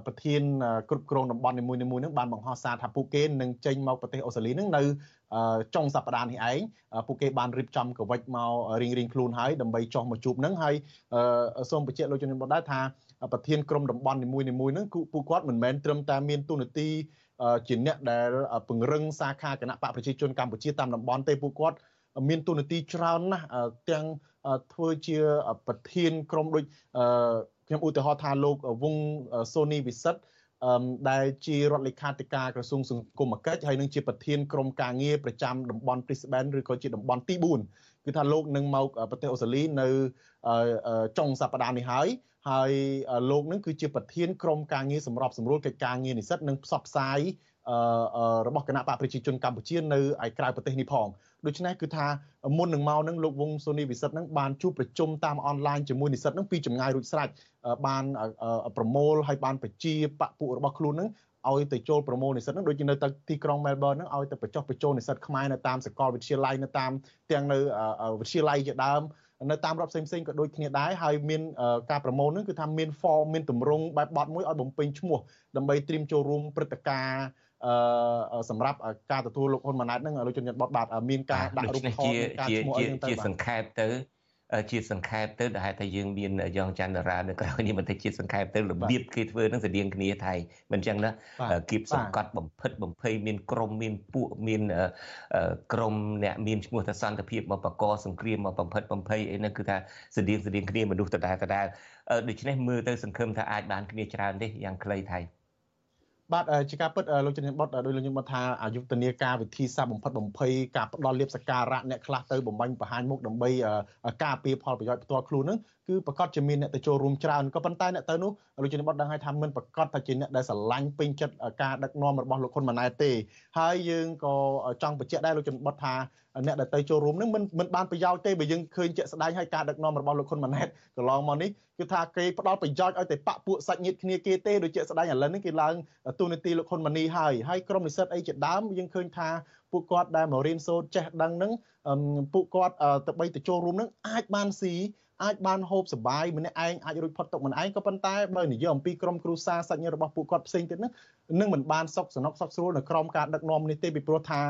ប្រធានគ្រប់គ្រងតំបន់នីមួយៗនឹងបានបង្ហោះសារថាពួកគេនឹងចេញមកប្រទេសអូស្ត្រាលីនឹងនៅចុងសប្តាហ៍នេះឯងពួកគេបានរៀបចំកវិចមករៀងរៀងខ្លួនហើយដើម្បីចោះមកជួបនឹងហើយសូមបញ្ជាក់លោកជំនាញបដដែរថាប្រធានក្រុមតំបន់នីមួយៗនឹងពួកគាត់មិនមែនត្រឹមតែមានទូនាទី ជាអ្នកដែលពង្រឹងសាខាគណៈបកប្រជាជនកម្ពុជាតាមតំបន់ទេពួកគាត់មានទូនាទីច្រើនណាស់ទាំងធ្វើជាប្រធានក្រុមដូចខ្ញុំឧទាហរណ៍ថាលោកវងសូនីវិសិទ្ធដែលជារដ្ឋលេខាធិការក្រសួងសង្គមគិច្ចហើយនឹងជាប្រធានក្រុមការងារប្រចាំតំបន់ Brisbane ឬក៏ជាតំបន់ទី4គឺថាលោកនឹងមកប្រទេសអូស្ត្រាលីនៅចុងសប្តាហ៍នេះហើយ ហើយលោកនឹងគឺជាប្រធានក្រុមការងារសម្របសម្រួលកិច្ចការងារនិស្សិតនិងផ្សព្វផ្សាយរបស់គណៈបកប្រជាជនកម្ពុជានៅឯក្រៅប្រទេសនេះផងដូច្នេះគឺថាមុននឹងមកនឹងលោកវងសូនីវិសិទ្ធនឹងបានជួបប្រជុំតាមអនឡាញជាមួយនិស្សិតនឹងពីចម្ងាយរួចស្រេចបានប្រមូលហើយបានបញ្ជាបពុរបស់ខ្លួននឹងឲ្យទៅចូលប្រមូលនិស្សិតនឹងដូចជានៅទីក្រុង Melbourne នឹងឲ្យទៅបញ្ចុះបញ្ចូលនិស្សិតខ្មែរនៅតាមសាកលវិទ្យាល័យនៅតាមទាំងនៅវិទ្យាល័យជាដើម នៅតាមរដ្ឋផ្សេងផ្សេងក៏ដូចគ្នាដែរហើយមានការប្រមូលនឹងគឺថាមាន form មានទម្រង់បែបបត់មួយឲ្យបំពេញឈ្មោះដើម្បីត្រៀមចូលរួមព្រឹត្តិការណ៍អឺសម្រាប់ការទទួលលោកហ៊ុនម៉ាណែតនឹងលោកជនជាតិបតបាទមានការដាក់រូបថតមានការឈ្មោះអីទៅជាសង្ខេបទៅ ជាសង្ខេបទៅដែលថាយើងមានយ៉ងច័ន្ទរានៅក្រៅនេះមិនទៅជាសង្ខេបទៅរបៀបគេធ្វើនឹងស្តៀងគ្នាថៃមិនចឹងណាគៀបសង្កត់បំផិតបំភ័យមានក្រុមមានពួកមានក្រុមអ្នកមានឈ្មោះថាសន្តិភាពមកបកកសង្គ្រាមមកបំផិតបំភ័យអីហ្នឹងគឺថាស្តៀងស្តៀងគ្នាមនុស្សដដែលដដែលដូច្នេះមើលទៅសង្ឃឹមថាអាចបានគ្នាច្រើនទេយ៉ាងខ្លីថៃបាទ ជាការពិតលោកជំនាញបុតដោយលោកជំនាញបុតថាអាយុធនាការវិធីសាស្ត្របំផិតបំភ័យការផ្ដល់លៀបសការៈអ្នកខ្លះទៅបំបញ្ញបង្ហាញមុខដើម្បីការពារផលប្រយោជន៍ផ្ទាល់ខ្លួននឹង គឺប្រកាសជាមានអ្នកទៅចូលរួមច្រើនក៏ប៉ុន្តែអ្នកទៅនោះលោកជំនាញបុតដឹងហើយថាមិនប្រកាសថាជាអ្នកដែលស្រឡាញ់ពេញចិត្តការដឹកនាំរបស់លោកហ៊ុនម៉ាណែតទេហើយយើងក៏ចង់បញ្ជាក់ដែរលោកជំនាញបុតថាអ្នកដែលទៅចូលរួមនឹងមិនមិនបានប្រយោជន៍ទេបើយើងឃើញជាក់ស្ដែងហើយការដឹកនាំរបស់លោកហ៊ុនម៉ាណែតកន្លងមកនេះគឺថាគេផ្ដល់ប្រយោជន៍ឲ្យតែបពពួកសាច់ញាតិគ្នាគេទេដូចជាក់ស្ដែងឥឡូវនេះគេឡើងទូនាទីលោកហ៊ុនម៉ាណីហើយហើយក្រុមនិស្សិតអីជាដើមយើងឃើញថាពួកគាត់ដែលមករៀនសូត្រចេះដឹងនឹងពួកគាត់ទៅបីទៅចូលរួមនឹងអាចបានស៊ី អាចបានហូបសបាយម្នាក់ឯងអាចរួចផុតទុកម្នាក់ឯងក៏ប៉ុន្តែបើនិយាយអំពីក្រុមគ្រួសារសាច់ញាតិរបស់ពួកគាត់ផ្សេងទៀតនឹងនឹងមិនបានសុខសនុកសុខស្រួលនៅក្រុមការដឹកនាំនេះទេពីព្រោះថា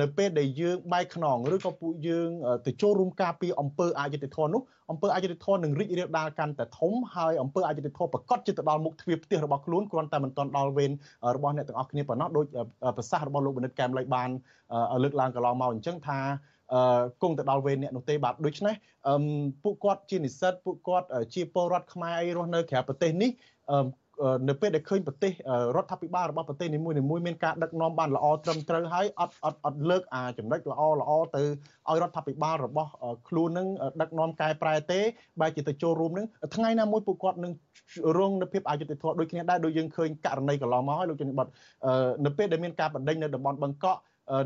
នៅពេលដែលយើងបែកខ្នងឬក៏ពួកយើងទៅចូលរួមការពារអង្គើអយុធធននោះអង្គើអយុធធននឹងរីករាលដាលកាន់តែធំហើយអង្គើអយុធធនប្រកាសជាទៅដល់មុខទ្វារផ្ទះរបស់ខ្លួនគ្រាន់តែមិនទាន់ដល់វេនរបស់អ្នកទាំងអស់គ្នាប៉ុណ្ណោះដោយប្រសាសន៍របស់លោកបណ្ឌិតកែមលៃបានលើកឡើងកន្លងមកអញ្ចឹងថា គង់ទៅដល់វេនអ្នកនោះទេបាទដូច្នេះពួកគាត់ជានិស្សិតពួកគាត់ជាពលរដ្ឋខ្មែរអីរស់នៅក្រៅប្រទេសនេះនៅពេលដែលឃើញប្រទេសរដ្ឋាភិបាលរបស់ប្រទេសនីមួយៗមានការដឹកនាំបានល្អត្រឹមត្រូវហើយអត់អត់អត់លើកអាចំណុចល្អល្អទៅឲ្យរដ្ឋាភិបាលរបស់ខ្លួននឹងដឹកនាំកែប្រែទេបែរជាទៅចូលរួមនឹងថ្ងៃណាមួយពួកគាត់នឹងរងនៅភាពអយុត្តិធម៌ដូចគ្នាដែរដូចយើងឃើញករណីកន្លងមកហើយលោកជំនិតនៅពេលដែលមានការបណ្ដេញនៅតំបន់បឹងកក់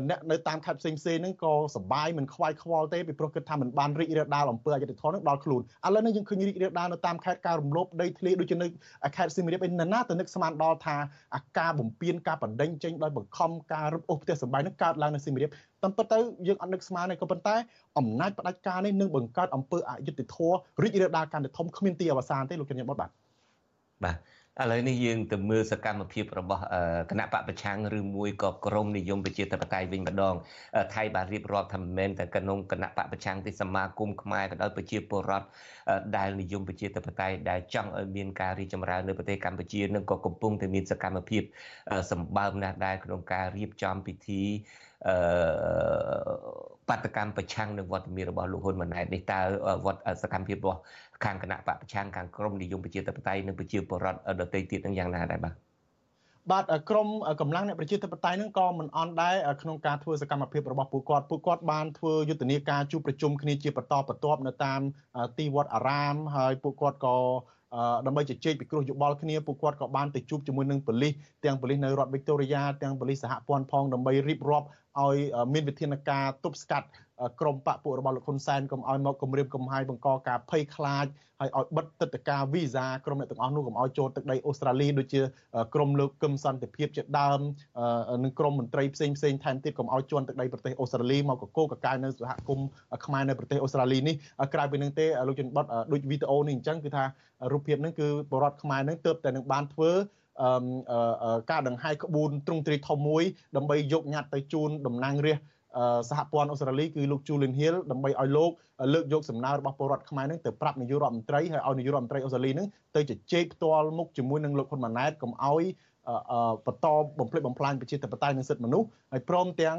អ្នកនៅតាមខេត្តផ្សេងផ្សេងហ្នឹងក៏សបាយមិនខ្វាយខ្វល់ទេពីព្រោះគិតថាមិនបានរីករាលដាលអំពើអយុត្តិធម៌ហ្នឹងដល់ខ្លួនឥឡូវនេះយើងឃើញរីករាលដាលនៅតាមខេត្តការរំលោភដីធ្លីដូចជានៅខេត្តសៀមរាបឯណាទៅនឹកស្មានដល់ថាអាការបំពេញការបណ្ដេញចេញដោយបង្ខំការរឹបអូសផ្ទះសម្បែងហ្នឹងកើតឡើងនៅសៀមរាបតាមពិតទៅយើងអត់នឹកស្មានទេក៏ប៉ុន្តែអំណាចផ្ដាច់ការនេះនឹងបង្កើតអំពើអយុត្តិធម៌រីករាលដាលកាន់តែធំគ្មានទីអវសានទេលោកកញ្ញាបុតបាទបាទ ឥឡូវនេះយើងទៅមើលសកម្មភាពរបស់គណៈបកប្រឆាំងឬមួយក៏ក្រមនិយមប្រជាធិបតេយ្យវិញម្ដងថៃបានរៀបរាប់ថាមិនមែនតែក្នុងគណៈបកប្រឆាំងទេសមាគមខ្មែរក៏ដោយប្រជាពលរដ្ឋដែលនិយមប្រជាធិបតេយ្យដែលចង់ឲ្យមានការរីកចម្រើននៅប្រទេសកម្ពុជានឹងក៏កំពុងតែមានសកម្មភាពសម្បើមណាស់ដែរក្នុងការរៀបចំពិធី អឺបាតកម្មប្រឆាំងនឹងវត្តមានរបស់លោកហ៊ុនម៉ាណែតនេះតើវត្តសកម្មភាពរបស់ខាងគណៈបកប្រឆាំងខាងក្រមនិយមប្រជាធិបតេយ្យនិងប្រជាពលរដ្ឋដទៃទៀតនឹងយ៉ាងណាដែរបាទបាទក្រមកម្លាំងអ្នកប្រជាធិបតេយ្យនឹងក៏មិនអន់ដែរក្នុងការធ្វើសកម្មភាពរបស់ពួកគាត់ពួកគាត់បានធ្វើយុទ្ធនាការជួបប្រជុំគ្នាជាបន្តបន្ទាប់នៅតាមទីវត្តអារាមហើយពួកគាត់ក៏ដើម្បីជជែកពិគ្រោះយោបល់គ្នាពួកគាត់ក៏បានទៅជួបជាមួយនឹងប៉ូលីសទាំងប៉ូលីសនៅរដ្ឋវីកតូរីយ៉ាទាំងប៉ូលីសសហព័ន្ធផងដើម្បីរៀបរាប់ ឲ្យមានវិធានការទប់ស្កាត់ក្រមបពពួករបស់លោកហ៊ុនសែនកុំឲ្យមកគម្រាមកំហែងបង្កការភ័យខ្លាចហើយឲ្យបិទទឹកតការវីសាក្រុមអ្នកទាំងអស់នោះកុំឲ្យចូលទឹកដីអូស្ត្រាលីដូចជាក្រុមលោកកឹមសន្តិភាពជាដើមនិងក្រុមមន្ត្រីផ្សេងផ្សេងថែមទៀតកុំឲ្យជន់ទឹកដីប្រទេសអូស្ត្រាលីមកកកកកាយនៅសហគមន៍ខ្មែរនៅប្រទេសអូស្ត្រាលីនេះក្រៅពីនឹងទេលោកជនបតដូចវីដេអូនេះអញ្ចឹងគឺថារូបភាពហ្នឹងគឺបរដ្ឋខ្មែរហ្នឹងទើបតែនឹងបានធ្វើ ការដង្ហែក្បួនទ្រង់ទ្រីធំមួយដើម្បីយកញត្តិទៅជូនតំណាងរាស្ត្រសហព័ន្ធអូស្ត្រាលីគឺលោក Julian Hill ដើម្បីឲ្យលោកលើកយកសំណើរបស់ពលរដ្ឋខ្មែរនឹងទៅប្រាប់នាយករដ្ឋមន្ត្រីហើយឲ្យនាយករដ្ឋមន្ត្រីអូស្ត្រាលីនឹងទៅជជែកផ្ទាល់មុខជាមួយនឹងលោកហ៊ុនម៉ាណែតកុំឲ្យបន្តបំផ្លិចបំផ្លាញប្រជាធិបតេយ្យនិងសិទ្ធិមនុស្សហើយព្រមទាំង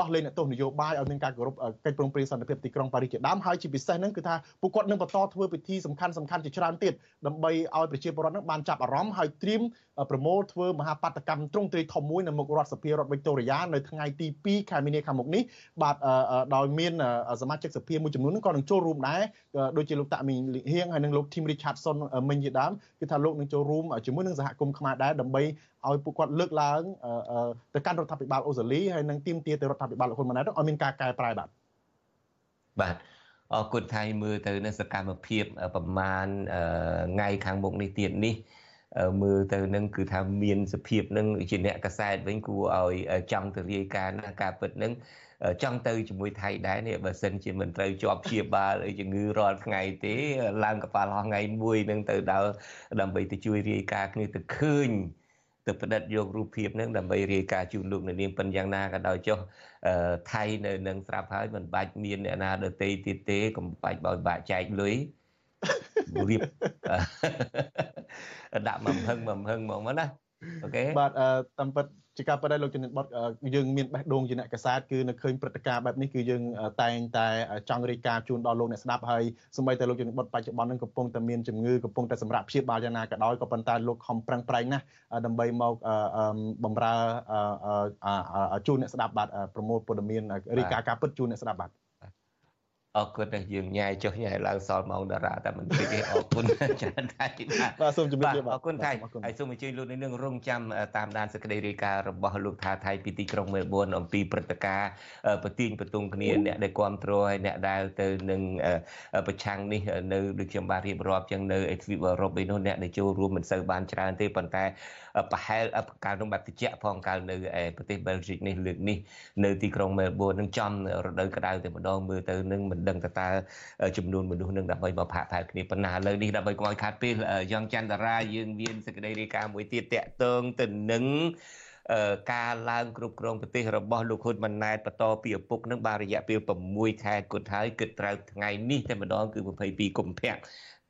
ដោះលែងអ្នកទោសនយោបាយឲ្យមានការគោរពកិច្ចព្រមព្រៀងសន្តិភាពទីក្រុងប៉ារីសជាដើមហើយជាពិសេសហ្នឹងគឺថាពួកគាត់នឹងបន្តធ្វើពិធីសំខាន់សំខាន់ជាច្រើនទៀតដើម្បីឲ្យប្រជាពលរដ្ឋនឹងបានចាប់អារម្មណ៍ហើយត្រៀមប្រមូលធ្វើមហាបាតកម្មទ្រង់ទ្រាយធំមួយនៅមុខរដ្ឋសភារដ្ឋវិកតូរីយ៉ានៅថ្ងៃទី2ខែមីនាខាងមុខនេះបាទដោយមានសមាជិកសភាមួយចំនួនក៏នឹងចូលរួមដែរដូចជាលោកតាមីហៀងហើយនិងលោក Tim Richardson មិញជាដើមគឺថាលោកនឹងចូលរួមជាមួយនឹងសហគមន៍ខ្មែរដែរដើម្បីឲ្យពួកគាត់លើកឡើងទៅកាន់រដ្ឋាភិបាលអូស្ត្រាលីហើយនឹងទាមទារទៅរដ្ឋាភិបាលលោកហ៊ុនម៉ាណែតឲ្យមានការកែប្រែបាទបាទអរគុណថៃមើលទៅនៅសកម្មភាពប្រមាណថ្ងៃខាងមុខនេះទៀតនេះមើលទៅនឹងគឺថាមានសភាពនឹងជាអ្នកកសែតវិញគួរឲ្យចង់ទៅរាយការណ៍ណាការពិតនឹងចង់ទៅជាមួយថៃដែរនេះបើសិនជាមិនត្រូវជាប់ព្យាបាលអីជំងឺរាល់ថ្ងៃទេឡើងកប៉ាល់ហោះថ្ងៃមួយនឹងទៅដល់ដើម្បីទៅជួយរាយការណ៍គ្នាទៅឃើញ ទៅផ្តិតយករូបភាពនឹងដើម្បីរាយការណ៍ជូនលោកនៅនាងប៉ុនយ៉ាងណាក៏ដោយចុះថៃនៅនឹងស្រាប់ហើយមិនបាច់មានអ្នកណាដទៃទៀតទេកុំបាច់បោយបាក់ចែកលុយរៀបដាក់មមហឹងមមហឹងហ្មងណាអូខេបាទតាមពិត ជាការពិតដែរលោកជំនិតបតយើងមានបេះដូងជាអ្នកកសែតគឺនៅឃើញព្រឹត្តិការណ៍បែបនេះគឺយើងតែងតែចង់រាយការណ៍ជូនដល់លោកអ្នកស្ដាប់ហើយសម្បីតែលោកជំនិតបតបច្ចុប្បន្ននឹងកំពុងតែមានជំងឺកំពុងតែសម្រាប់ព្យាបាលយ៉ាងណាក៏ដោយក៏ប៉ុន្តែលោកខំប្រឹងប្រែងណាស់ដើម្បីមកបំរើជូនអ្នកស្ដាប់បាទប្រមូលព័ត៌មានរាយការណ៍ការពិតជូនអ្នកស្ដាប់បាទ អរគុណដែលយើងញ៉ាយចុះញ៉ាយឡើងសល់ម៉ោងតារាតែមិនតិចទេអរគុណច្រើនតែបាទសូមជម្រាបលាបាទអរគុណថៃហើយសូមអញ្ជើញលោកនាងរងចាំតាមដានសេចក្តីរាយការណ៍របស់លោកថាថៃពីទីក្រុងមែលប៊នអំពីព្រឹត្តិការណ៍ប្រទីងបន្ទងគ្នាអ្នកដែលគ្រប់គ្រងហើយអ្នកដែលទៅនឹងប្រឆាំងនេះនៅដូចខ្ញុំបានរៀបរាប់ចឹងនៅទ្វីបអឺរ៉ុបឯនោះអ្នកដែលចូលរួមមិនសូវបានច្រើនទេប៉ុន្តែប្រហែលកាលក្នុងបែបតិចផងកាលនៅប្រទេសបែលហ្សិកនេះលើកនេះនៅទីក្រុងមែលប៊ននឹងចំរដូវក្តៅតែម្ដងមើលទៅនឹងមិនដឹងតើចំនួនមនុស្សនឹងដើម្បីមកផាកផែលគ្នាប៉ុណ្ណាឥឡូវនេះដើម្បីកុំឲ្យខាតពេលយ៉ងច័ន្ទតារាយើងមានសេចក្តីរាយការណ៍មួយទៀតតាក់ទងទៅនឹងការឡើងគ្រប់គ្រងប្រទេសរបស់លោកហ៊ុនម៉ាណែតបន្តពីឪពុកនឹងបានរយៈពេល6ខែគត់ហើយគិតត្រូវថ្ងៃនេះតែម្ដងគឺ22កុម្ភៈ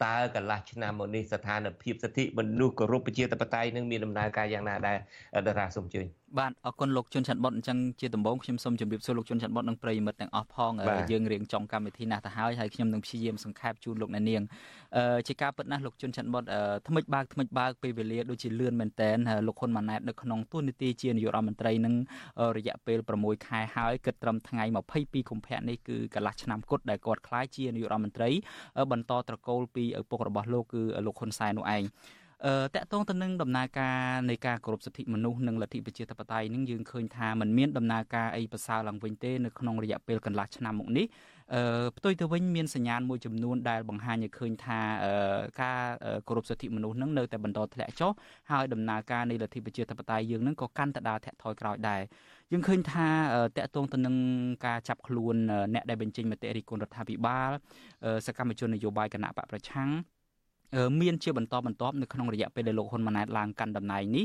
តើកន្លះឆ្នាំមកនេះស្ថានភាពសិទ្ធិមនុស្សគោរពប្រជាធិបតេយ្យនឹងមានដំណើរការយ៉ាងណាដែរតារាសូមជឿ បាទអរគុណលោកជុនច័ន្ទបុតអញ្ចឹងជាដំបូងខ្ញុំសូមជម្រាបសួរលោកជុនច័ន្ទបុតនិងប្រិយមិត្តទាំងអស់ផងយើងរៀងចំកម្មវិធីណាស់ទៅហើយហើយខ្ញុំនឹងព្យាយាមសង្ខេបជូនលោកអ្នកនាងជាការពិតណាស់លោកជុនច័ន្ទបុតថ្មិចបើកថ្មិចបើកពេលវេលាដូចជាលឿនមែនតែនលោកហ៊ុនម៉ាណែតនៅក្នុងទូនីតិជានាយករដ្ឋមន្ត្រីនឹងរយៈពេល6ខែហើយគិតត្រឹមថ្ងៃ22កុម្ភៈនេះគឺកន្លះឆ្នាំគត់ដែលគាត់ក្លាយជានាយករដ្ឋមន្ត្រីបន្តត្រកូលពីឪពុករបស់លោកគឺលោកហ៊ុនសែននោះឯងអឺ តកតងទៅនឹងដំណើរការនៃការគោរពសិទ្ធិមនុស្សនិងលទ្ធិប្រជាធិបតេយ្យនឹងយើងឃើញថាมันមានដំណើរការអីប្រសើរឡើងវិញទេនៅក្នុងរយៈពេលកន្លះឆ្នាំមកនេះអឺផ្ទុយទៅវិញមានសញ្ញាណមួយចំនួនដែលបង្ហាញឲ្យឃើញថាការគោរពសិទ្ធិមនុស្សនឹងនៅតែបន្តធ្លាក់ចុះហើយដំណើរការនៃលទ្ធិប្រជាធិបតេយ្យយើងនឹងក៏កាន់តែដើរធាក់ថយក្រោយដែរយើងឃើញថាតកតងទៅនឹងការចាប់ខ្លួនអ្នកដែលបញ្ចេញមតិរិះគន់រដ្ឋាភិបាលសកម្មជននយោបាយគណៈបកប្រឆាំង មានជាបន្តបន្ទាប់នៅក្នុងរយៈពេលដែលលោកហ៊ុនម៉ាណែតឡើងកាន់តំណែងនេះ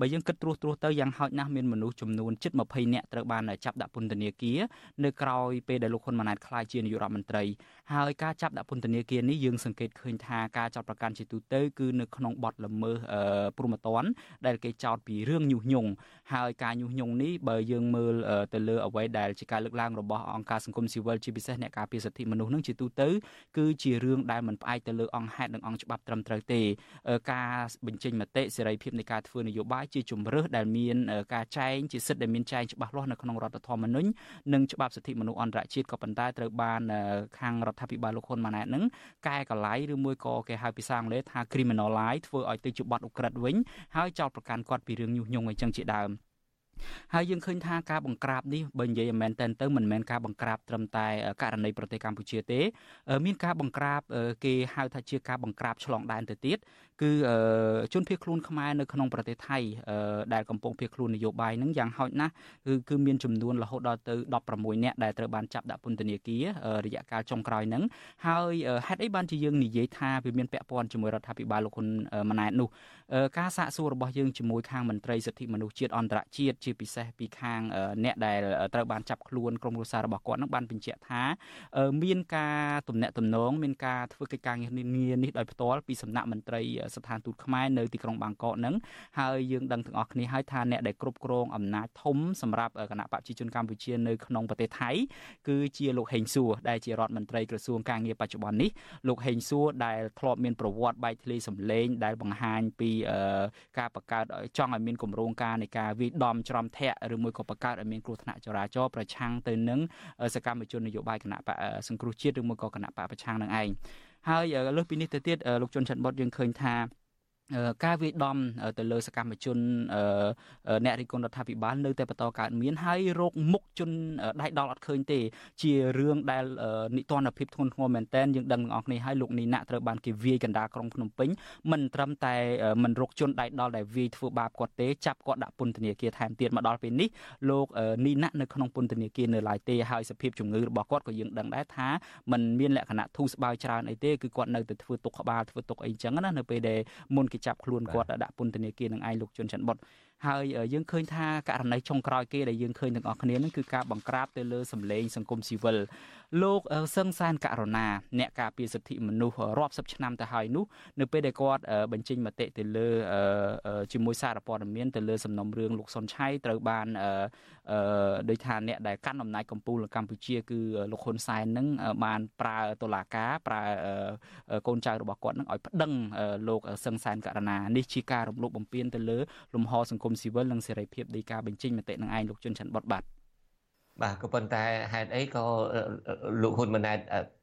បើយើងគិតត្រួសត្រាសទៅយ៉ាងហោចណាស់មានមនុស្សចំនួនជិត20នាក់ត្រូវបានចាប់ដាក់ពន្ធនាគារនៅក្រៅពេលដែលលោកហ៊ុនម៉ាណែតក្លាយជានាយករដ្ឋមន្ត្រីហើយការចាប់ដាក់ពន្ធនាគារនេះយើងសង្កេតឃើញថាការចាប់ប្រកាន់ជាទូទៅគឺនៅក្នុងបទល្មើសព្រហ្មទណ្ឌដែលគេចោទពីរឿងញុះញង់ហើយការញុះញង់នេះបើយើងមើលទៅលើអ្វីដែលជាការលើកឡើងរបស់អង្គការសង្គមស៊ីវិលជាពិសេសអ្នកការពារសិទ្ធិមនុស្សនឹងជាទូទៅគឺជារឿងដែលមិនផ្អែកទៅលើអង្គហេតុនិងអង្គច្បាប់ត្រឹមត្រូវទេការបញ្ចេញមតិសេរីភាពនៃការធ្វើនយោបាយជាជំរើសដែលមានការចែងជាសិទ្ធិដែលមានចែងច្បាស់លាស់នៅក្នុងរដ្ឋធម្មនុញ្ញនិងច្បាប់សិទ្ធិមនុស្សអន្តរជាតិក៏ប៉ុន្តែត្រូវបានខាងរដ្ឋាភិបាលលោកហ៊ុនម៉ាណែតនឹងកែកលៃឬមួយក៏គេហៅភាសាអង់គ្លេសថា criminalize ធ្វើឲ្យទៅជាបទឧក្រិដ្ឋវិញហើយចោទប្រកាន់គាត់ពីរឿងញុះញង់អីចឹងជាដើម ហើយយើងឃើញថាការបង្ក្រាបនេះបើនិយាយមែនតើទៅមិនមែនការបង្ក្រាបត្រឹមតែករណីប្រទេសកម្ពុជាទេ មានការបង្ក្រាបគេហៅថាជាការបង្ក្រាបឆ្លងដែនទៅទៀត គឺជនភៀសខ្លួនខ្មែរនៅក្នុងប្រទេសថៃដែលកំពុងភៀសខ្លួននយោបាយនឹងយ៉ាងហោចណាស់គឺគឺមានចំនួនរហូតដល់ទៅ16នាក់ដែលត្រូវបានចាប់ដាក់ពន្ធនាគាររយៈកាលចុងក្រោយហ្នឹងហើយហេតុអីបានជាយើងនិយាយថាវាមានពាក់ព័ន្ធជាមួយរដ្ឋាភិបាលលោកហ៊ុនម៉ាណែតនោះការសាកសួររបស់យើងជាមួយខាងមន្ត្រីសិទ្ធិមនុស្សជាតិអន្តរជាតិជាពិសេសពីខាងអ្នកដែលត្រូវបានចាប់ខ្លួនក្រុមគ្រួសាររបស់គាត់នឹងបានបញ្ជាក់ថាមានការទំនាក់ទំនងមានការធ្វើកិច្ចការងារនេះដោយផ្ទាល់ពីសំណាក់មន្ត្រីស្ថានទូតខ្មែរនៅទីក្រុងបាងកកហ្នឹងហើយយើងដឹងទាំងអស់គ្នាហើយថាអ្នកដែលគ្រប់គ្រងអំណាចធំសម្រាប់គណៈបព្វជិជនកម្ពុជានៅក្នុងប្រទេសថៃគឺជាលោកហេងសួរដែលជារដ្ឋមន្ត្រីក្រសួងការងារបច្ចុប្បន្ននេះលោកហេងសួរដែលធ្លាប់មានប្រវត្តិបែកធ្លាយសម្លេងដែលបង្ហាញពីការបង្កើតចង់ឲ្យមានគម្រោងការនៃការវិដំច្រំធាក់ឬមួយក៏បង្កើតឲ្យមានគ្រោះថ្នាក់ចរាចរណ៍ប្រឆាំងទៅនឹងសកម្មជននយោបាយគណៈបកសង្គ្រោះជាតិឬមួយក៏គណៈបកប្រឆាំងនឹងឯង ហើយលើសពីនេះទៅទៀតលោកជុនច័ន្ទបុតយើងឃើញថា ការវាយដំទៅលើសកម្មជនអ្នករិះគន់រដ្ឋាភិបាលនៅតែបន្តកើតមានហើយរោគមុខជនដៃដល់អត់ឃើញទេ ជារឿងដែលនិទានភាពធ្ងន់ធ្ងរមែនតែនយើងដឹងទាំងអស់គ្នាហើយលោកនីណាក់ត្រូវបានគេវាយកណ្ដាលក្រុងភ្នំពេញមិនត្រឹមតែមិនរកជនដៃដល់ដែលវាយធ្វើបាបគាត់ទេចាប់គាត់ដាក់ពន្ធនាគារថែមទៀតមកដល់ពេលនេះលោកនីណាក់នៅក្នុងពន្ធនាគារនៅឡើយទេហើយសភាពជំងឺរបស់គាត់ក៏យើងដឹងដែរថាมันមានលក្ខណៈធូរស្បើយច្រើនអីទេគឺគាត់នៅតែធ្វើទុកក្បាលធ្វើទុកអីចឹងណានៅពេលដែលមុនគេចាប់ខ្លួនគាត់ដាក់ពន្ធនាគារនឹងឯងលោកជុនច័ន្ទបុត ហើយយើងឃើញថាករណីចុងក្រោយគេដែលយើងឃើញទាំងអស់គ្នានឹងគឺការបង្ក្រាបទៅលើសម្លេងសង្គមស៊ីវិលលោកសឹងសានករណាអ្នកការពារសិទ្ធិមនុស្សរាប់សិបឆ្នាំទៅហើយនោះនៅពេលដែលគាត់បញ្ចេញមតិទៅលើជាមួយសារព័ត៌មានទៅលើសំណុំរឿងលោកសុនឆៃត្រូវបានដោយថាអ្នកដែលកាន់អំណាចកម្ពុជាកម្ពុជាគឺលោកហ៊ុនសែននឹងបានប្រើតុលាការប្រើកូនចៅរបស់គាត់នឹងឲ្យប្តឹងលោកសឹងសានករណានេះជាការរំលោភបំពានទៅលើលំហសង្គមស៊ីវិលនិងសេរីភាពនៃការបញ្ចេញមតិនឹងឯងលោកជុនច័ន្ទបតបាទបាទក៏ប៉ុន្តែហេតុអីក៏លោកហ៊ុនម៉ាណែត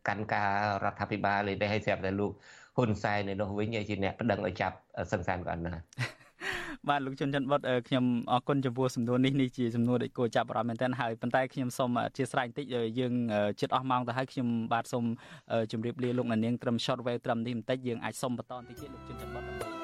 កាន់ការរដ្ឋាភិបាលលេតែឲ្យស្រាប់តែលោកហ៊ុនសែននៅនោះវិញជាអ្នកប្តឹងឲ្យចាប់សង្សានគាត់ណាបាទលោកជុនច័ន្ទបុតខ្ញុំអរគុណចំពោះសំណួរនេះនេះជាសំណួរដែលគួរចាប់អារម្មណ៍មែនទែនហើយប៉ុន្តែខ្ញុំសូមអធិស្ឋានបន្តិចយើងជិតអស់ម៉ោងទៅហើយខ្ញុំបាទសូមជម្រាបលាលោកអ្នកនាងត្រឹម short wave ត្រឹមនេះបន្តិចយើងអាចសូមបន្តបន្តិចទៀតលោកជុនច័ន្ទបុត